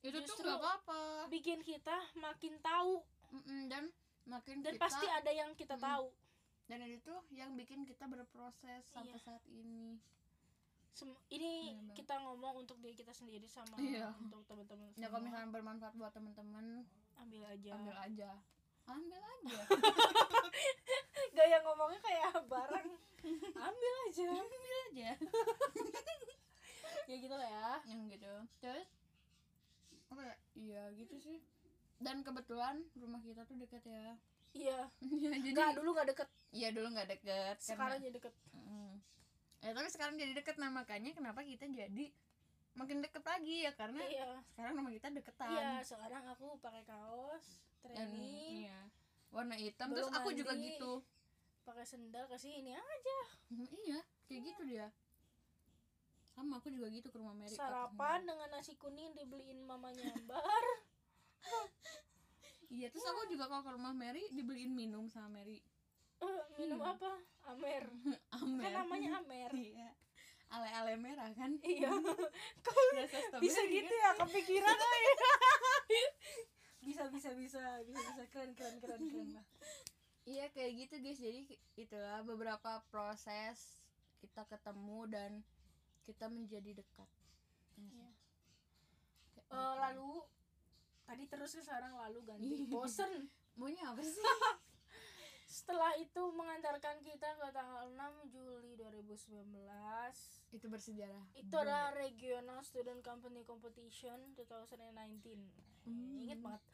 itu tuh justru nggak apa-apa bikin kita makin tahu Mm-mm, dan makin dan kita pasti ada yang kita Mm. tahu dan itu yang bikin kita berproses sampai Iya. saat ini Sem- ini Bener banget. kita ngomong untuk diri kita sendiri sama Iya. untuk teman-teman ya kalau misalnya bermanfaat buat teman-teman ambil aja ambil aja ambil aja (laughs) gaya ngomongnya kayak (laughs) barang ambil aja. Ambil aja. (laughs) Ya gitu lah ya. Yang gitu. Terus? Apa ya? Iya gitu sih. Dan kebetulan rumah kita tuh deket ya. Iya. (laughs) Iya, jadi nggak dulu nggak deket. Iya dulu nggak deket sekarang karena jadi deket. Mm. ya tapi sekarang jadi deket. Nah makanya kenapa kita jadi makin deket lagi ya? Karena iya. sekarang rumah kita deketan. Iya sekarang aku pakai kaos dan training iya. Warna hitam. Belum terus aku juga mandi. gitu pakai sendal ke sini aja. Hmm, iya kayak gitu dia. Sama aku juga gitu ke rumah Mary sarapan dengan nasi kuning dibeliin mamanya Ambar. Iya terus aku juga kalau ke rumah Mary dibeliin minum sama Mary. Eh, minum Iya. apa? Amer. (laughs) Amer. Kan namanya Amer. Iya. Ale ale merah kan? Iya. (laughs) Rasa strawberry bisa gitu kan? ya kepikiran (laughs) ay. bisa bisa bisa bisa bisa. Keren keren keren keren lah iya kayak gitu guys. Jadi itulah beberapa proses kita ketemu dan kita menjadi dekat. Iya. Kayak gitu. lalu tadi terus ke sekarang lalu ganti. Bosen. (laughs) Maunya apa sih? (laughs) Setelah itu mengantarkan kita ke tanggal 6 Juli 2019 itu bersejarah. Itu adalah regional student company competition 2019 Hmm. inget banget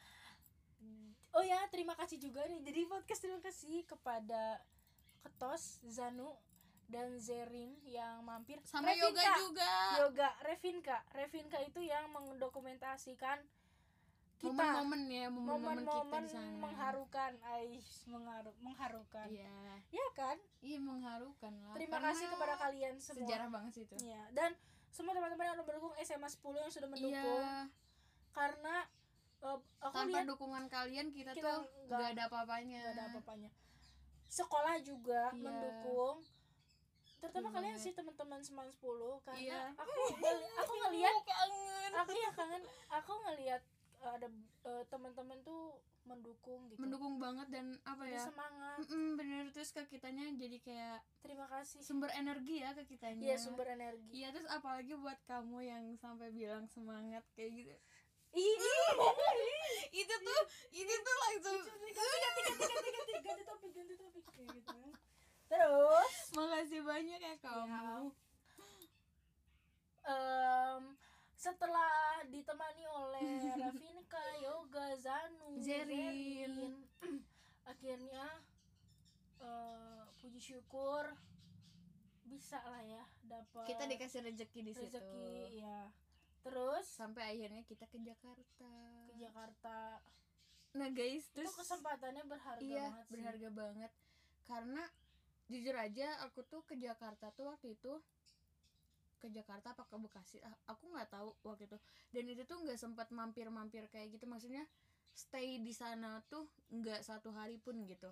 oh ya terima kasih juga nih. Jadi podcast terima kasih kepada Ketos Zanu dan Zerin yang mampir. Sama yoga Revinka. juga. Yoga Revinka Revinka itu yang mendokumentasikan kita. Momen-momen ya momen-momen sana. mengharukan. Ais mengharu mengharukan. Iya. Ya kan? Iya mengharukan lah. Terima Karena kasih kepada kalian semua. sejarah banget sih itu. Iya, dan semua teman-teman yang udah mendukung SMA 10 yang sudah mendukung. Iya. Karena eh, aku tanpa lihat dukungan kalian kita, kita tuh nggak- nggak ada apa-apanya. gak ada apa-apanya. Sekolah juga Iya. mendukung. Terutama Betul kalian sih teman-teman seman 10 karena Iya. aku (laughs) aku ngelihat aku ya kangen. Aku ngelihat eh, ada eh, teman-teman tuh mendukung gitu. Mendukung banget dan apa jadi ya? semangat. Mm-mm, bener. Terus ke kitanya jadi kayak terima kasih. sumber energi ya ke kitanya. Iya sumber energi. Iya terus apalagi buat kamu yang sampai bilang semangat kayak gitu itu tuh itu tuh langsung. Ganti ganti ganti ganti ganti ganti topik ganti topik kayak gitu terus? Makasih banyak ya kamu em, setelah ditemani oleh (laughs) Rafinka, Yoga, Zanu, Zerin. (clears throat) akhirnya eh, puji syukur bisa lah ya dapat kita dikasih rezeki di situ. rezeki ya terus? Sampai akhirnya kita ke Jakarta. Ke Jakarta. Nah guys itu terus kesempatannya berharga iya banget sih. berharga banget. Karena jujur aja aku tuh ke Jakarta tuh waktu itu ke Jakarta apa ke Bekasi? Ah, aku nggak tahu waktu itu. Dan itu tuh nggak sempat mampir-mampir kayak gitu. Maksudnya stay di sana tuh nggak satu hari pun gitu.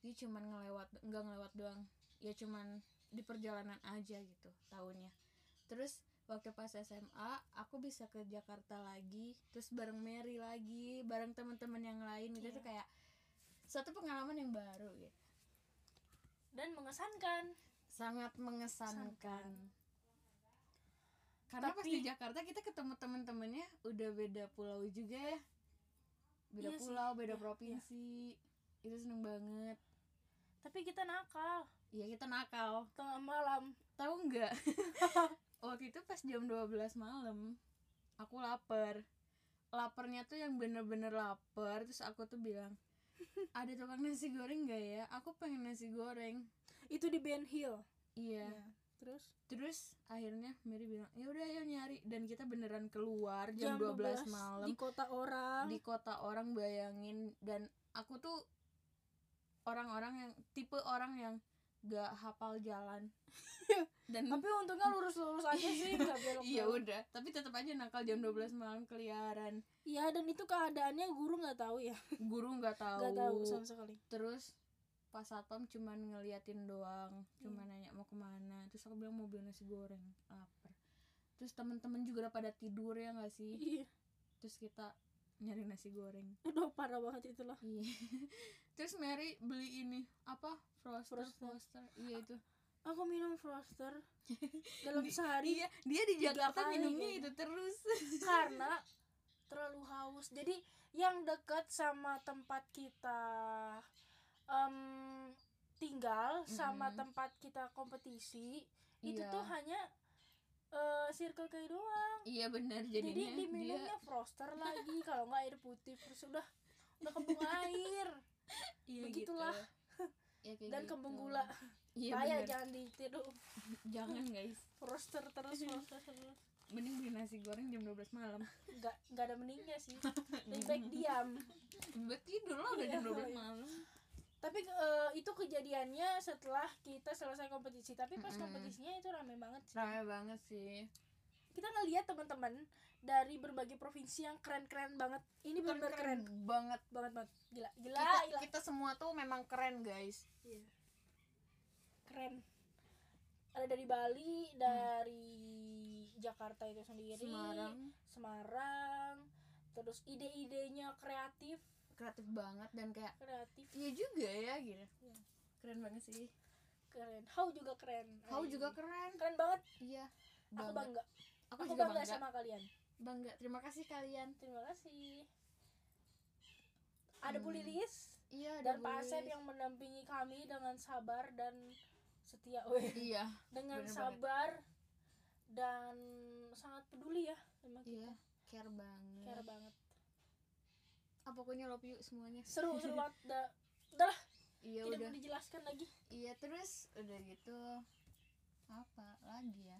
Jadi cuman ngelewat nggak ngelewat doang. Ya cuman di perjalanan aja gitu tahunnya terus waktu pas SMA aku bisa ke Jakarta lagi terus bareng Mary lagi bareng teman-teman yang lain gitu. Iya. tuh kayak suatu pengalaman yang baru gitu dan mengesankan. Sangat mengesankan. Karena pas Tapi- di Jakarta kita ketemu temen-temennya udah beda pulau juga ya. Beda Iya sih, pulau beda iya, provinsi. itu seneng banget. Tapi kita nakal. Iya kita nakal. Tengah malam. Tahu nggak (laughs) waktu itu pas jam 12 malam aku lapar. Laparnya tuh yang bener-bener lapar terus aku tuh bilang ada tukang nasi goreng nggak ya? Aku pengen nasi goreng. Itu di Ben Hill? Iya. Terus? Terus akhirnya Mary bilang ya udah ayo nyari. Dan kita beneran keluar jam, 12, malam. di kota orang. Di kota orang bayangin. Dan aku tuh orang-orang yang tipe orang yang gak hafal jalan. (laughs) Dan tapi untungnya lurus-lurus aja sih (laughs) belok iya udah. Tapi tetap aja nakal jam 12 malam keliaran. Iya dan itu keadaannya guru nggak tahu ya. Guru nggak (laughs) tahu, nggak tahu. sama sekali. Terus pas satpam cuman ngeliatin doang cuma nanya mau ke mana. Terus aku bilang mau beli nasi goreng. Lapar. Terus temen-temen juga udah pada tidur ya nggak sih? Iya. Terus kita nyari nasi goreng. Udah parah banget itu loh iya terus Mary beli ini apa? Froster. Froster. froster iya itu. aku minum Froster (laughs) dalam sehari iya dia di Jakarta minumnya itu terus. (laughs) Karena terlalu haus. Jadi yang dekat sama tempat kita em, tinggal sama Mm-mm. tempat kita kompetisi itu Iya. tuh hanya eh, Circle K doang. Iya benar jadi jadinya dia diminumnya Froster lagi kalau nggak air putih terus udah udah kembung (laughs) air iya begitulah. gitu. Ya, kayak dan gitu. kembung gula. Iya bahaya jangan ditiru. (laughs) Jangan guys. Froster terus Froster terus. Mending beli nasi goreng jam 12 malam. Nggak nggak ada meningnya sih. (laughs) Lebih baik diam. Buat tidur lah udah jam Iya. 12 malam. Tapi eh, itu kejadiannya setelah kita selesai kompetisi. Tapi pas kompetisinya itu rame banget sih. Rame banget sih. Kita ngelihat teman-teman dari berbagai provinsi yang keren-keren banget. Ini benar keren banget. Banget banget. Gila gila kita, gila. kita semua tuh memang keren guys. Iya. keren. Ada dari Bali dari Jakarta itu sendiri Semarang. Semarang. Terus ide-idenya kreatif. Kreatif banget dan kayak kreatif. iya juga ya gitu. Iya. keren banget sih. Keren. How juga keren. Ay. juga keren. Keren banget. Iya. Aku banget bangga. Aku, aku juga bangga, bangga. sama kalian bangga. Terima kasih kalian. Terima kasih. Ada Bu Hmm. Lilis iya dan Pak Bu Asep yang mendampingi kami dengan sabar dan setia. (laughs) Weh. iya dengan bener banget. sabar dan sangat peduli ya sama iya kita. care banget. Care banget. Ah, pokoknya love you semuanya. Seru seru (laughs) banget. Udah udah lah. Iya tidak udah. dijelaskan lagi. Iya terus udah gitu apa lagi ya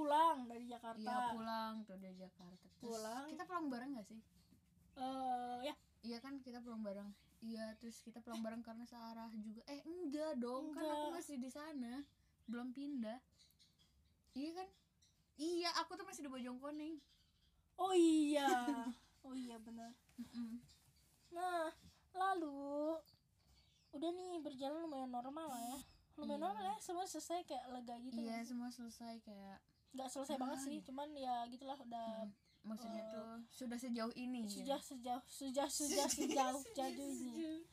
pulang dari Jakarta. Iya pulang tuh dari Jakarta. Terus Pulang. kita pulang bareng gak sih? Eh, ya. Iya kan kita pulang bareng. Iya terus kita pulang bareng karena searah juga. Eh enggak dong kan aku Enggak. masih di sana. Belum pindah. Iya kan? Iya aku tuh masih di Bojongkoneng oh iya. (laughs) Oh iya benar. Nah lalu udah nih berjalan lumayan normal lah ya. Lumayan Iya. normal ya semua selesai kayak lega gitu. Iya semua selesai kayak nggak selesai banget Ah, sih iya. cuman ya gitulah udah Mm. maksudnya Eh, tuh sudah sejauh ini gitu. sudah sejauh sudah sudah sejauh jauh (laughs) ini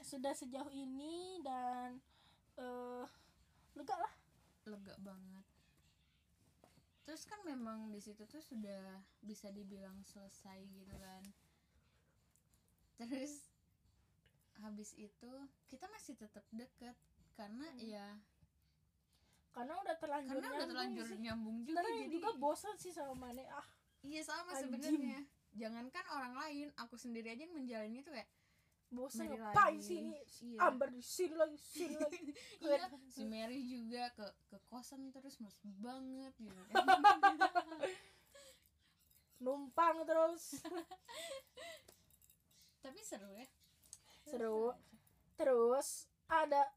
sudah sejauh ini dan eh lega lah lega banget terus kan memang di situ tuh sudah bisa dibilang selesai gitu kan terus habis itu kita masih tetap deket karena Hmm. ya karena udah terlanjur karena udah terlanjur sih. nyambung juga Sebenarnya jadi juga bosan sih sama Mane. Ah iya sama sebenarnya. Jangankan orang lain aku sendiri aja yang menjalani tuh kayak bosan ngapain lagi. sih ini? Iya. Amber di sini lagi sini (laughs) lagi. Iya si Mary juga ke ke kosan terus mas banget gitu. Kan (laughs) numpang terus. (laughs) Tapi seru ya. Seru. Terus ada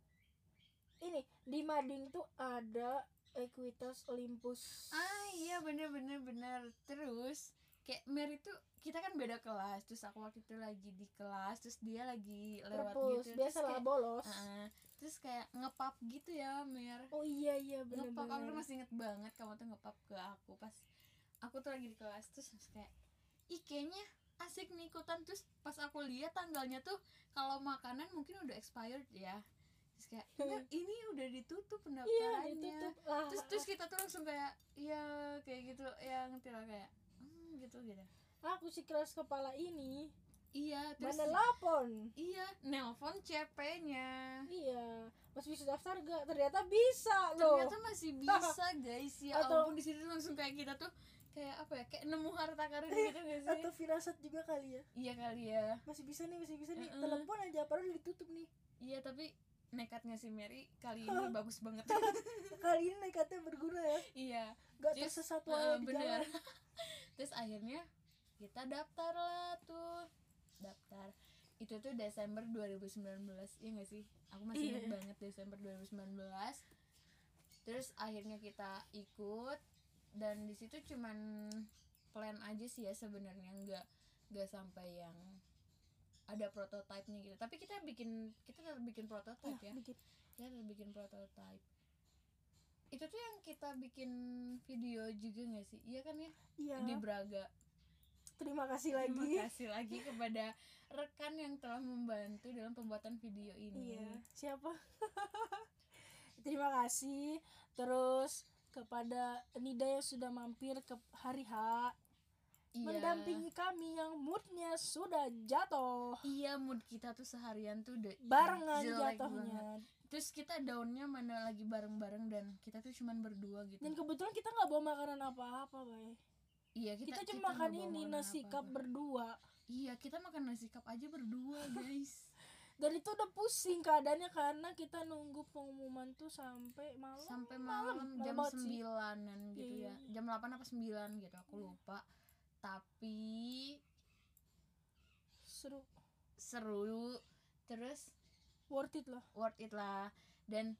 ini di Mading tuh ada Equitas Olympus. Ah iya bener bener bener. Terus kayak Mary tuh kita kan beda kelas. Terus aku waktu itu lagi di kelas terus dia lagi lewat perpus gitu. Biasa terus lah bolos. "Ah," terus kayak ngepap gitu ya Mer. Oh iya iya ngepap aku masih inget banget kamu tuh ngepap ke aku pas aku tuh lagi di kelas. Terus kayak ih kayaknya asik nih ikutan. Terus pas aku lihat tanggalnya tuh kalau makanan mungkin udah expired ya terus kayak "Mer, (laughs) ini udah ditutup iya pendaftarannya. ditutup. Lah terus terus kita tuh langsung kayak iya kayak gitu ya ngerti lah kayak hmm, gitu gitu. Aku si keras kepala ini iya terus mana lapon iya nelpon CP-nya iya masih bisa daftar gak ternyata bisa loh. Ternyata masih (laughs) bisa guys. Ya Atau- ampun di situ langsung kayak kita tuh kayak apa ya kayak nemu harta karun gitu (laughs) gak sih? Atau firasat juga kali ya. Iya kali ya. Masih bisa nih masih bisa nih. Mm-mm. telepon aja padahal ditutup nih. Iya tapi nekatnya si Mary kali ini bagus banget. (laughs) Kali ini nekatnya berguna ya? Iya. Gak Terus, tersesat uh, bener. (laughs) terus akhirnya kita daftar lah tuh. Daftar. Itu tuh Desember 2019 iya gak sih? Aku masih ingat Iya. banget Desember 2019 terus akhirnya kita ikut dan di situ cuman plan aja sih ya sebenarnya. Nggak nggak sampai yang ada prototipenya gitu. Tapi kita bikin kita tetap bikin prototype ya bikin. Kita bikin prototype itu tuh yang kita bikin video juga nggak sih? Iya kan ya? Iya. Di Braga. Terima kasih lagi. terima kasih lagi kepada rekan yang telah membantu dalam pembuatan video ini. Iya. Siapa? (laughs) Terima kasih. Terus kepada Nida yang sudah mampir ke hari H Iya. mendampingi kami yang moodnya sudah jatuh. Iya mood kita tuh seharian tuh udah barengan jatuhnya. terus kita daunnya mana lagi bareng-bareng dan kita tuh cuman berdua gitu. Dan kebetulan kita nggak bawa makanan apa-apa bay. Iya kita, kita, cuma makan ini nasi cup berdua. Iya kita makan nasi cup aja berdua (laughs) guys. Dan itu udah pusing keadaannya karena kita nunggu pengumuman tuh sampai malam. Sampai malam jam banget sih. sembilanan gitu Iya. ya jam 8 apa 9 gitu aku lupa tapi seru. seru. Terus worth it lah. worth it lah. Dan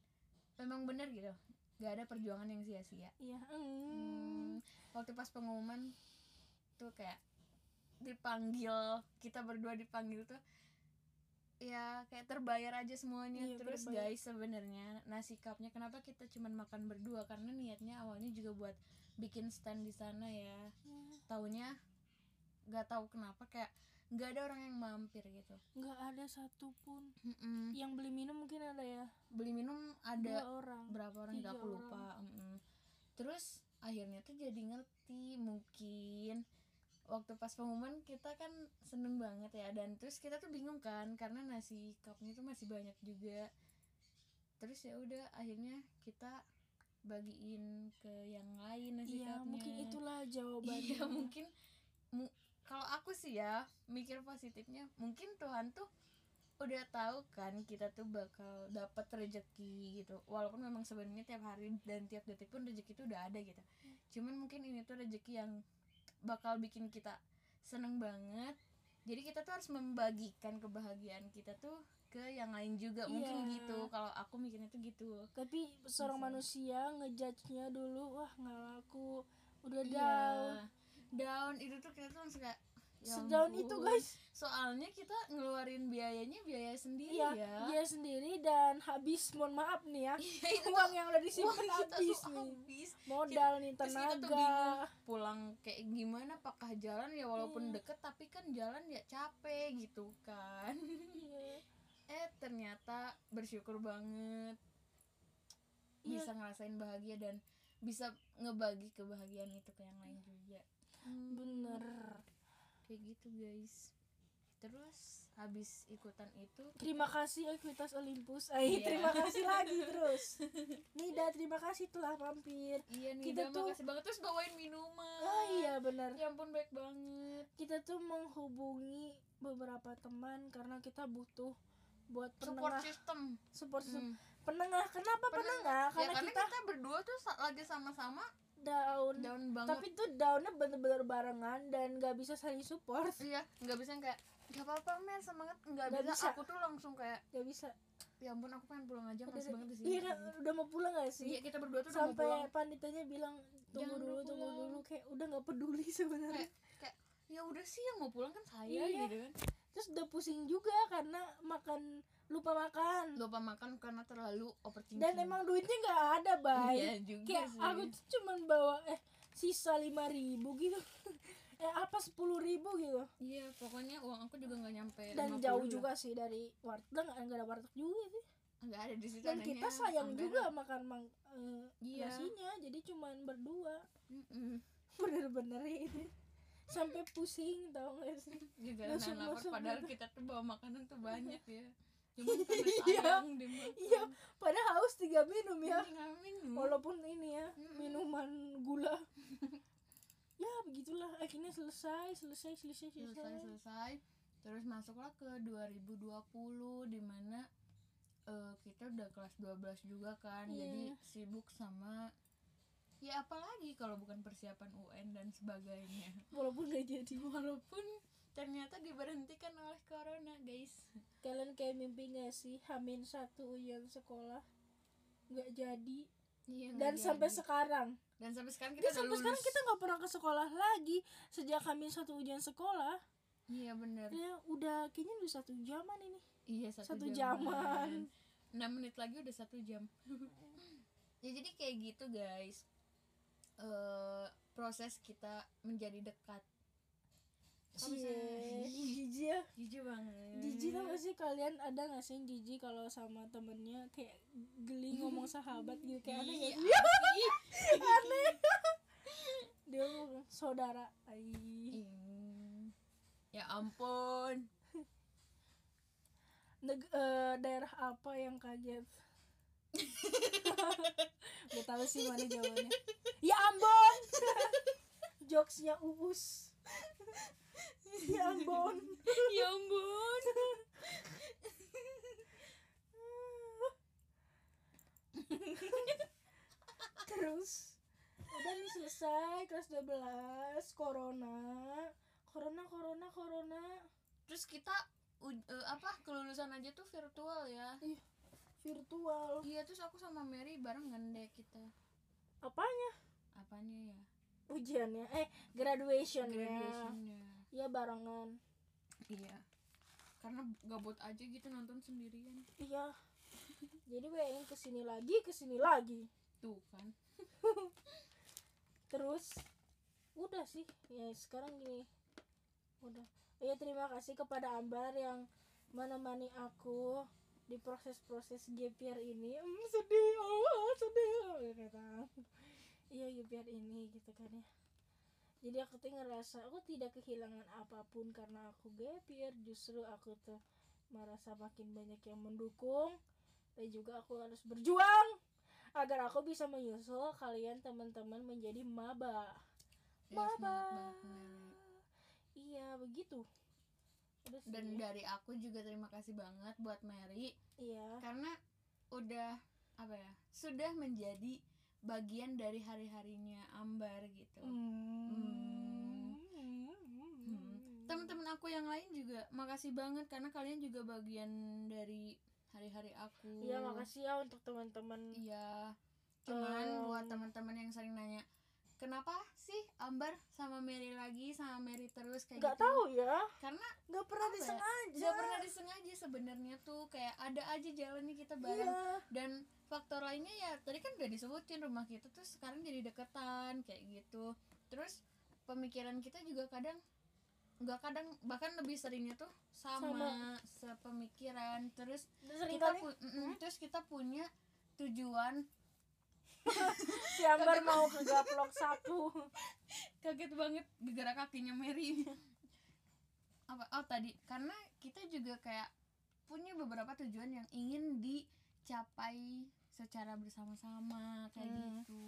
memang bener gitu. Gak ada perjuangan yang sia-sia. Iya Hmm, hmm. waktu pas pengumuman tuh kayak dipanggil kita berdua dipanggil tuh ya kayak terbayar aja semuanya. Iya, terus terbayar. guys sebenarnya nasi cupnya kenapa kita cuman makan berdua? Karena niatnya awalnya juga buat bikin stand di sana ya. Taunya nggak tahu kenapa kayak nggak ada orang yang mampir gitu. Nggak ada satupun Mm-mm. yang beli minum mungkin ada ya? Beli minum dua ada orang. berapa orang nggak aku lupa. Mm-mm. terus akhirnya tuh jadi ngerti mungkin. Waktu pas pengumuman kita kan seneng banget ya dan terus kita tuh bingung kan karena nasi cupnya tuh masih banyak juga. Terus ya udah akhirnya kita bagiin ke yang lain nasi iya mungkin itulah jawabannya. Iya mungkin mu- kalau aku sih ya mikir positifnya mungkin Tuhan tuh udah tahu kan kita tuh bakal dapat rezeki gitu. Walaupun memang sebenarnya tiap hari dan tiap detik pun rezeki itu udah ada gitu. Cuman mungkin ini tuh rezeki yang bakal bikin kita seneng banget. Jadi kita tuh harus membagikan kebahagiaan kita tuh ke yang lain juga mungkin Iya. gitu. Kalau aku mikirnya tuh gitu. Tapi seorang manusia ngejudge-nya dulu wah nggak laku. Udah Iya. down. Down itu tuh kita tuh langsung kayak ya sedown itu guys. Soalnya kita ngeluarin biayanya biaya sendiri iya ya. dia sendiri dan habis. Mohon maaf nih ya (laughs) Iya, uang yang udah disimpan habis nih. habis. Modal nih kita tuh tenaga bingung pulang kayak gimana apakah jalan ya walaupun Iya. deket tapi kan jalan ya capek gitu kan. Iya. (laughs) eh ternyata bersyukur banget. Iya. bisa ngerasain bahagia dan bisa ngebagi kebahagiaan itu ke yang lain juga. Hmm, bener. Kayak gitu guys. Terus habis ikutan itu terima kasih Ekuitas Olympus. Ay, Iya. terima kasih lagi (laughs) terus. Nida terima kasih telah mampir. Iya nih Kita tuh- makasih banget. Terus bawain minuman. Oh iya benar ya ampun baik banget. Kita tuh menghubungi beberapa teman karena kita butuh buat support penengah system. Support system. Hmm. penengah kenapa penengah, ya karena karena kita kita berdua tuh lagi sama-sama down. Down banget. Tapi tuh downnya bener-bener barengan dan gak bisa saling support. Iya nggak bisa kayak nggak apa-apa mer semangat. Nggak Nggak bisa. bisa. aku tuh langsung kayak gak bisa. Ya ampun aku pengen pulang aja males deh. banget di sini iya udah mau pulang gak sih? Iya kita berdua tuh udah mau sampai pulang. panitanya bilang tunggu Jangan dulu tunggu dulu. Kayak udah nggak peduli sebenarnya. Kayak kayak ya udah sih yang mau pulang kan saya Iya. gitu kan terus udah pusing juga karena makan lupa makan. Lupa makan karena terlalu overthinking. Dan emang duitnya nggak ada bay. Iya juga kayak sih. aku tuh cuman bawa eh sisa lima ribu gitu. (laughs) Eh apa sepuluh ribu gitu. Iya pokoknya uang aku juga nggak nyampe dan 50 jauh lah. juga sih dari warteg. Nggak ada warteg juga sih. Nggak ada di situ dan kita sayang Amber. juga makan mang eh, Iya. nasinya. Jadi cuman berdua. Mm-mm. (laughs) bener-bener itu sampai pusing tau gak sih? Gara Masuk- lapar masuk padahal gitu. kita tuh bawa makanan tuh banyak ya. (laughs) Cuman karena Iya. sayang dimakan iya padahal haus tiga minum ya. Tinggal minum. Walaupun ini ya minuman gula. (laughs) Ya begitulah. Akhirnya selesai selesai selesai selesai. Selesai selesai. Terus masuklah ke 2020 di mana eh, kita udah kelas 12 juga kan. Iya. jadi sibuk sama ya apalagi kalau bukan persiapan UN dan sebagainya. Walaupun gak jadi. Walaupun ternyata diberhentikan oleh corona guys. Kalian kayak mimpi gak sih? Hamin satu ujian sekolah nggak jadi. Iya, dan sampai jadi. sekarang. Dan sampai sekarang dan kita udah sampai lulus. sekarang kita nggak pernah ke sekolah lagi. Sejak hamin satu ujian sekolah. Iya bener. Ya udah kayaknya udah satu jaman ini. Iya satu, satu jaman. 6 menit lagi udah satu jam. (laughs) Ya jadi kayak gitu guys eh proses kita menjadi dekat. (laughs) (laughs) Jijik ya. jijik banget. Jijik gak sih kalian ada gak sih jijik kalau sama temennya kayak geli ngomong (laughs) sahabat gitu kayak aneh sih? aneh. Dia ngomong saudara. Ai. Ih, ya ampun. Neg- eh, daerah apa yang kaget (laughs) Gak tahu sih mana jawabannya. Ya Ambon Jokesnya Uus (laughs) Ya Ambon ya ampun. (laughs) Terus Udah nih selesai kelas 12 Corona. Corona, corona, corona. Terus kita u- eh, apa kelulusan aja tuh virtual ya? Ih, virtual. Iya terus aku sama Mary barengan deh kita. Apanya? apanya ya? Ujiannya Eh, graduation ya graduationnya. Ya barengan. Iya. Karena gabut aja gitu nonton sendirian. Iya. Jadi bayangin ke sini lagi, ke sini lagi. Tuh kan. (laughs) Terus udah sih. Ya sekarang gini. Udah. Ya terima kasih kepada Ambar yang menemani aku di proses-proses year ini hmm, sedih oh sedih oh, ya kata iya year ini gitu kan ya. Jadi aku tuh ngerasa aku tidak kehilangan apa pun karena aku year justru aku tuh merasa makin banyak yang mendukung dan juga aku harus berjuang agar aku bisa menyusul kalian teman-teman menjadi maba. Ya, semangat maba. iya begitu Dan dari aku juga terima kasih banget buat Mary. Iya. Karena udah apa ya sudah menjadi bagian dari hari-harinya Ambar gitu. Hmm. Hmm. teman-teman aku yang lain juga makasih banget karena kalian juga bagian dari hari-hari aku. Iya makasih ya untuk teman-teman. Iya. Cuman Em. buat teman-teman yang sering nanya kenapa sih Ambar sama Mary lagi sama Mary terus kayak nggak gitu? tahu ya. Karena nggak pernah ya? disengaja. Nggak pernah disengaja sebenarnya tuh. Kayak ada aja jalannya kita bareng. Iya. Dan faktor lainnya ya tadi kan udah disebutin rumah kita tuh sekarang jadi deketan kayak gitu. Terus pemikiran kita juga kadang nggak kadang bahkan lebih seringnya tuh sama, Sama. sepemikiran. Terus sering kita pu- mm-mm, terus kita punya tujuan si Ambar mau ke gaplok sapu. Kaget banget gegara kakinya Mary. Apa oh tadi. Karena kita juga kayak punya beberapa tujuan yang ingin dicapai secara bersama-sama kayak Hmm. gitu.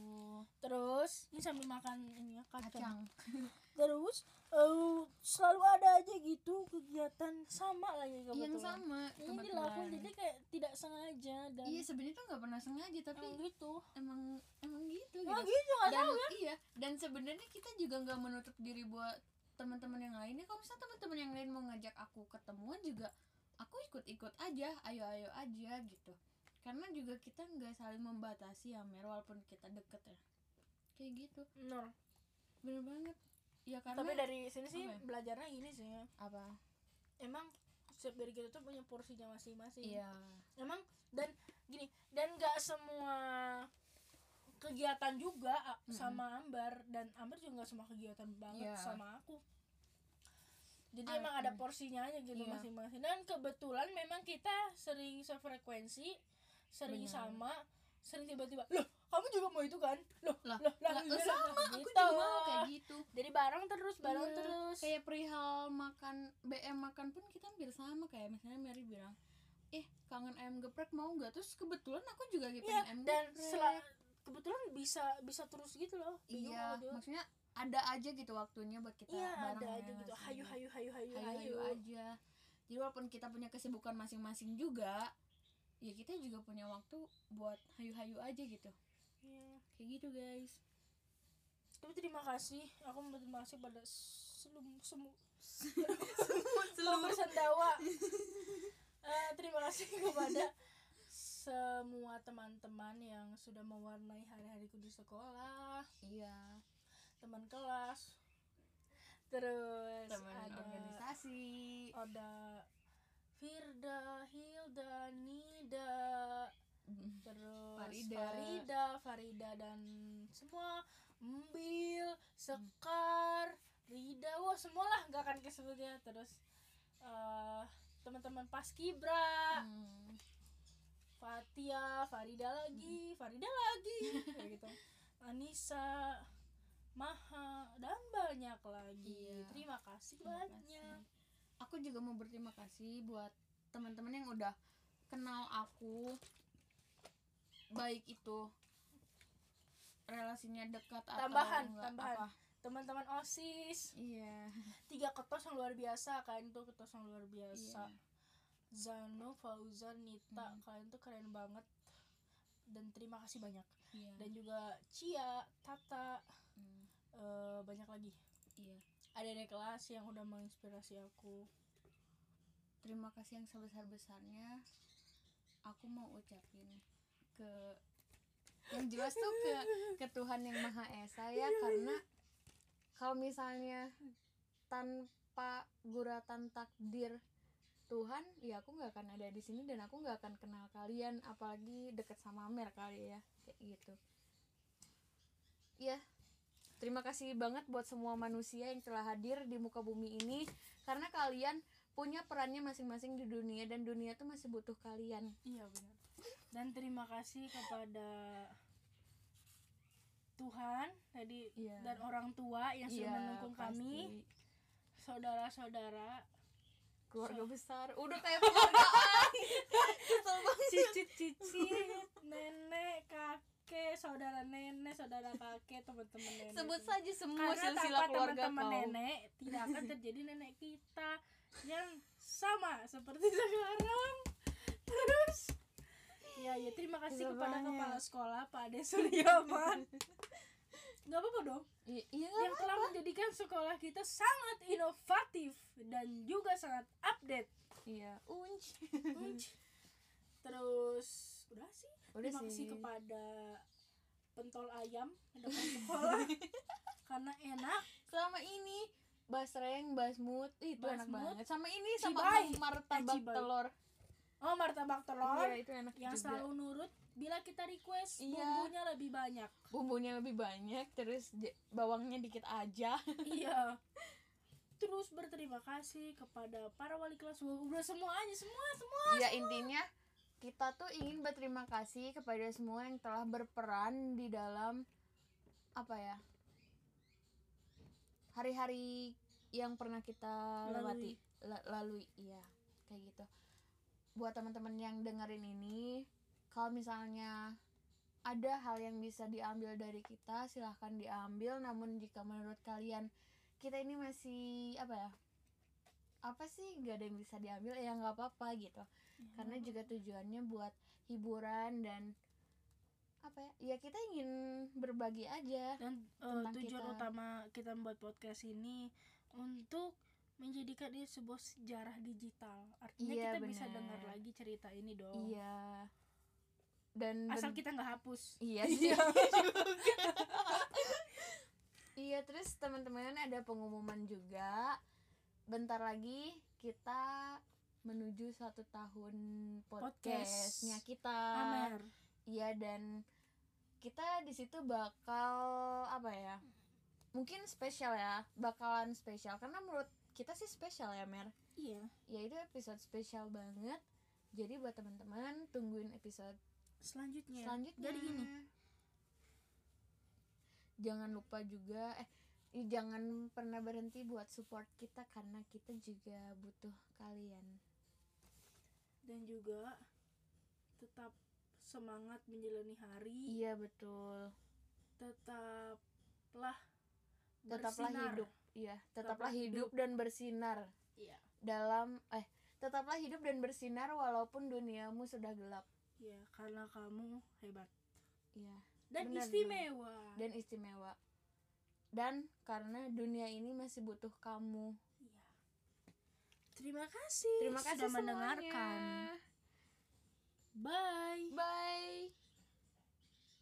Terus ini sambil makan ini ya kacang, kacang. (laughs) Terus eh, selalu ada aja gitu kegiatan sama lagi kebetulan yang sama ini dilakukan jadi kayak tidak sengaja dan iya sebenarnya tuh nggak pernah sengaja tapi emang gitu. emang emang gitu emang gitu. gitu dan tahu ya iya dan sebenarnya kita juga nggak menutup diri buat teman-teman yang lainnya. Kalau misalnya teman-teman yang lain mau ngajak aku ketemuan juga aku ikut-ikut aja ayo-ayo aja gitu karena juga kita nggak saling membatasi ya Mer walaupun kita deket ya. Kayak gitu. Bener bener banget. Ya karena tapi dari sini sih apa ya? belajarnya ini sih. Apa? Emang setiap dari kita tuh punya porsinya masing-masing. Iya. Emang dan gini dan nggak semua kegiatan juga Mm-mm. sama Ambar. Dan Ambar juga nggak semua kegiatan banget Iya. sama aku. Jadi Ah, emang ada mm. porsinya aja gitu Iya. masing-masing. Dan kebetulan memang kita sering sefrekuensi sering Benar. sama sering tiba-tiba loh kamu juga mau itu kan? Loh lah loh lah, lah, iya, sama lah, aku gitu. juga mau kayak gitu. Jadi bareng terus bareng Iya, terus. kayak perihal makan BM makan pun kita hampir sama kayak misalnya Mary bilang eh kangen ayam geprek mau nggak? Terus kebetulan aku juga lagi Iya, pengen ayam dan geprek. kebetulan bisa bisa terus gitu loh. Bingung iya maksudnya ada aja gitu waktunya buat kita iya bareng ada ya aja gitu. hayu hayu hayu hayu hayu. hayu aja. Jadi walaupun kita punya kesibukan masing-masing juga ya kita juga punya waktu buat hayu-hayu aja gitu. Iya. kayak gitu guys. Tapi terima kasih. Aku mau berterima kasih pada selum semu (laughs) Seluruh- bersendawa Eh, terima kasih kepada semua teman-teman yang sudah mewarnai hari-hariku di sekolah. Iya. Teman kelas. Terus teman ada organisasi. Ada Firda, Hilda, Nida, terus Farida. Farida, Farida dan semua Mbil, Sekar, Rida, wah semualah nggak akan kesebut ya terus eh, teman-teman Paskibra, Hmm. Fatia, Farida lagi, Farida lagi, kayak gitu. Anissa, Maha dan banyak lagi. Iya. Terima kasih Terima banyak. kasih. Aku juga mau berterima kasih buat teman-teman yang udah kenal aku baik itu relasinya dekat atau Tambahan, enggak, tambahan. apa. Teman-teman OSIS, Iya. tiga ketos yang luar biasa, kalian tuh ketos yang luar biasa. Iya. Zano, Fauzan, Nita, Hmm. kalian tuh keren banget. Dan terima kasih banyak. Iya. Dan juga Cia, Tata, Hmm, eh, banyak lagi. Di kelas yang udah menginspirasi aku. Terima kasih yang sebesar-besarnya aku mau ucapin ke yang jelas tuh ke ke Tuhan yang Maha Esa ya karena kalau misalnya tanpa guratan takdir Tuhan ya aku nggak akan ada di sini dan aku nggak akan kenal kalian apalagi deket sama Mer kali ya kayak gitu ya terima kasih banget buat semua manusia yang telah hadir di muka bumi ini. Karena kalian punya perannya masing-masing di dunia dan dunia tuh masih butuh kalian. Iya benar. Dan terima kasih kepada Tuhan tadi Iya. dan orang tua yang sudah Iya, mendukung kami. saudara-saudara. Keluarga besar. Udah kayak keluargaan (laughs) banget. Cicit-cicit. Nenek kakek saudara nenek saudara kakek teman-teman nenek. Sebut saja semua karena silsilah tanpa keluarga teman-teman kau. nenek tidak akan terjadi nenek kita yang sama seperti (laughs) sekarang. Terus ya ya terima kasih kepada banget. kepala sekolah Pak Ade Suryaman nggak apa-apa dong. I- iya yang telah menjadikan sekolah kita sangat inovatif dan juga sangat update. Iya unj. Unj. terus udah sih terima sih. kasih kepada pentol ayam depan sekolah. (laughs) Karena enak. Selama ini basreng basmut itu enak Basmut. banget. Sama ini sama Cibai. martabak Eh, cibai. telur. Oh martabak telur iya itu enak yang juga. selalu nurut bila kita request Iya. bumbunya lebih banyak. Bumbunya lebih banyak terus bawangnya dikit aja. (laughs) Iya. Terus berterima kasih kepada para wali kelas udah semuanya semua semua ya intinya kita tuh ingin berterima kasih kepada semua yang telah berperan di dalam apa ya hari-hari yang pernah kita lewati. Lalui. La- lalui iya kayak gitu. Buat teman-teman yang dengerin ini kalau misalnya ada hal yang bisa diambil dari kita silahkan diambil. Namun jika menurut kalian kita ini masih apa ya apa sih? Nggak ada yang bisa diambil? Ya nggak apa-apa gitu karena juga tujuannya buat hiburan dan apa ya? Ya kita ingin berbagi aja dan Tentang tujuan kita. utama kita membuat podcast ini untuk menjadikan ini sebuah sejarah digital. Artinya Iya, kita bisa benar. dengar lagi cerita ini dong. Iya. Dan asal kita nggak hapus. Iya sih (laughs) iya terus teman-teman ada pengumuman juga. Bentar lagi kita menuju satu tahun podcastnya kita Amer Iya dan kita di situ bakal apa ya? Mungkin spesial ya, bakalan spesial karena menurut kita sih spesial ya Mer. iya Ya itu episode spesial banget. Jadi buat teman-teman tungguin episode selanjutnya selanjutnya. jadi gini Jangan lupa juga eh jangan pernah berhenti buat support kita karena kita juga butuh kalian. Dan juga tetap semangat menjalani hari Iya betul. tetaplah Tetaplah bersinar. hidup. Iya, tetaplah Tetaplah hidup dan bersinar. iya dalam eh tetaplah hidup dan bersinar walaupun duniamu sudah gelap iya karena kamu hebat iya dan Benar, istimewa dan istimewa dan karena dunia ini masih butuh kamu. Terima kasih. terima kasih sudah mendengarkan. semuanya. Bye. bye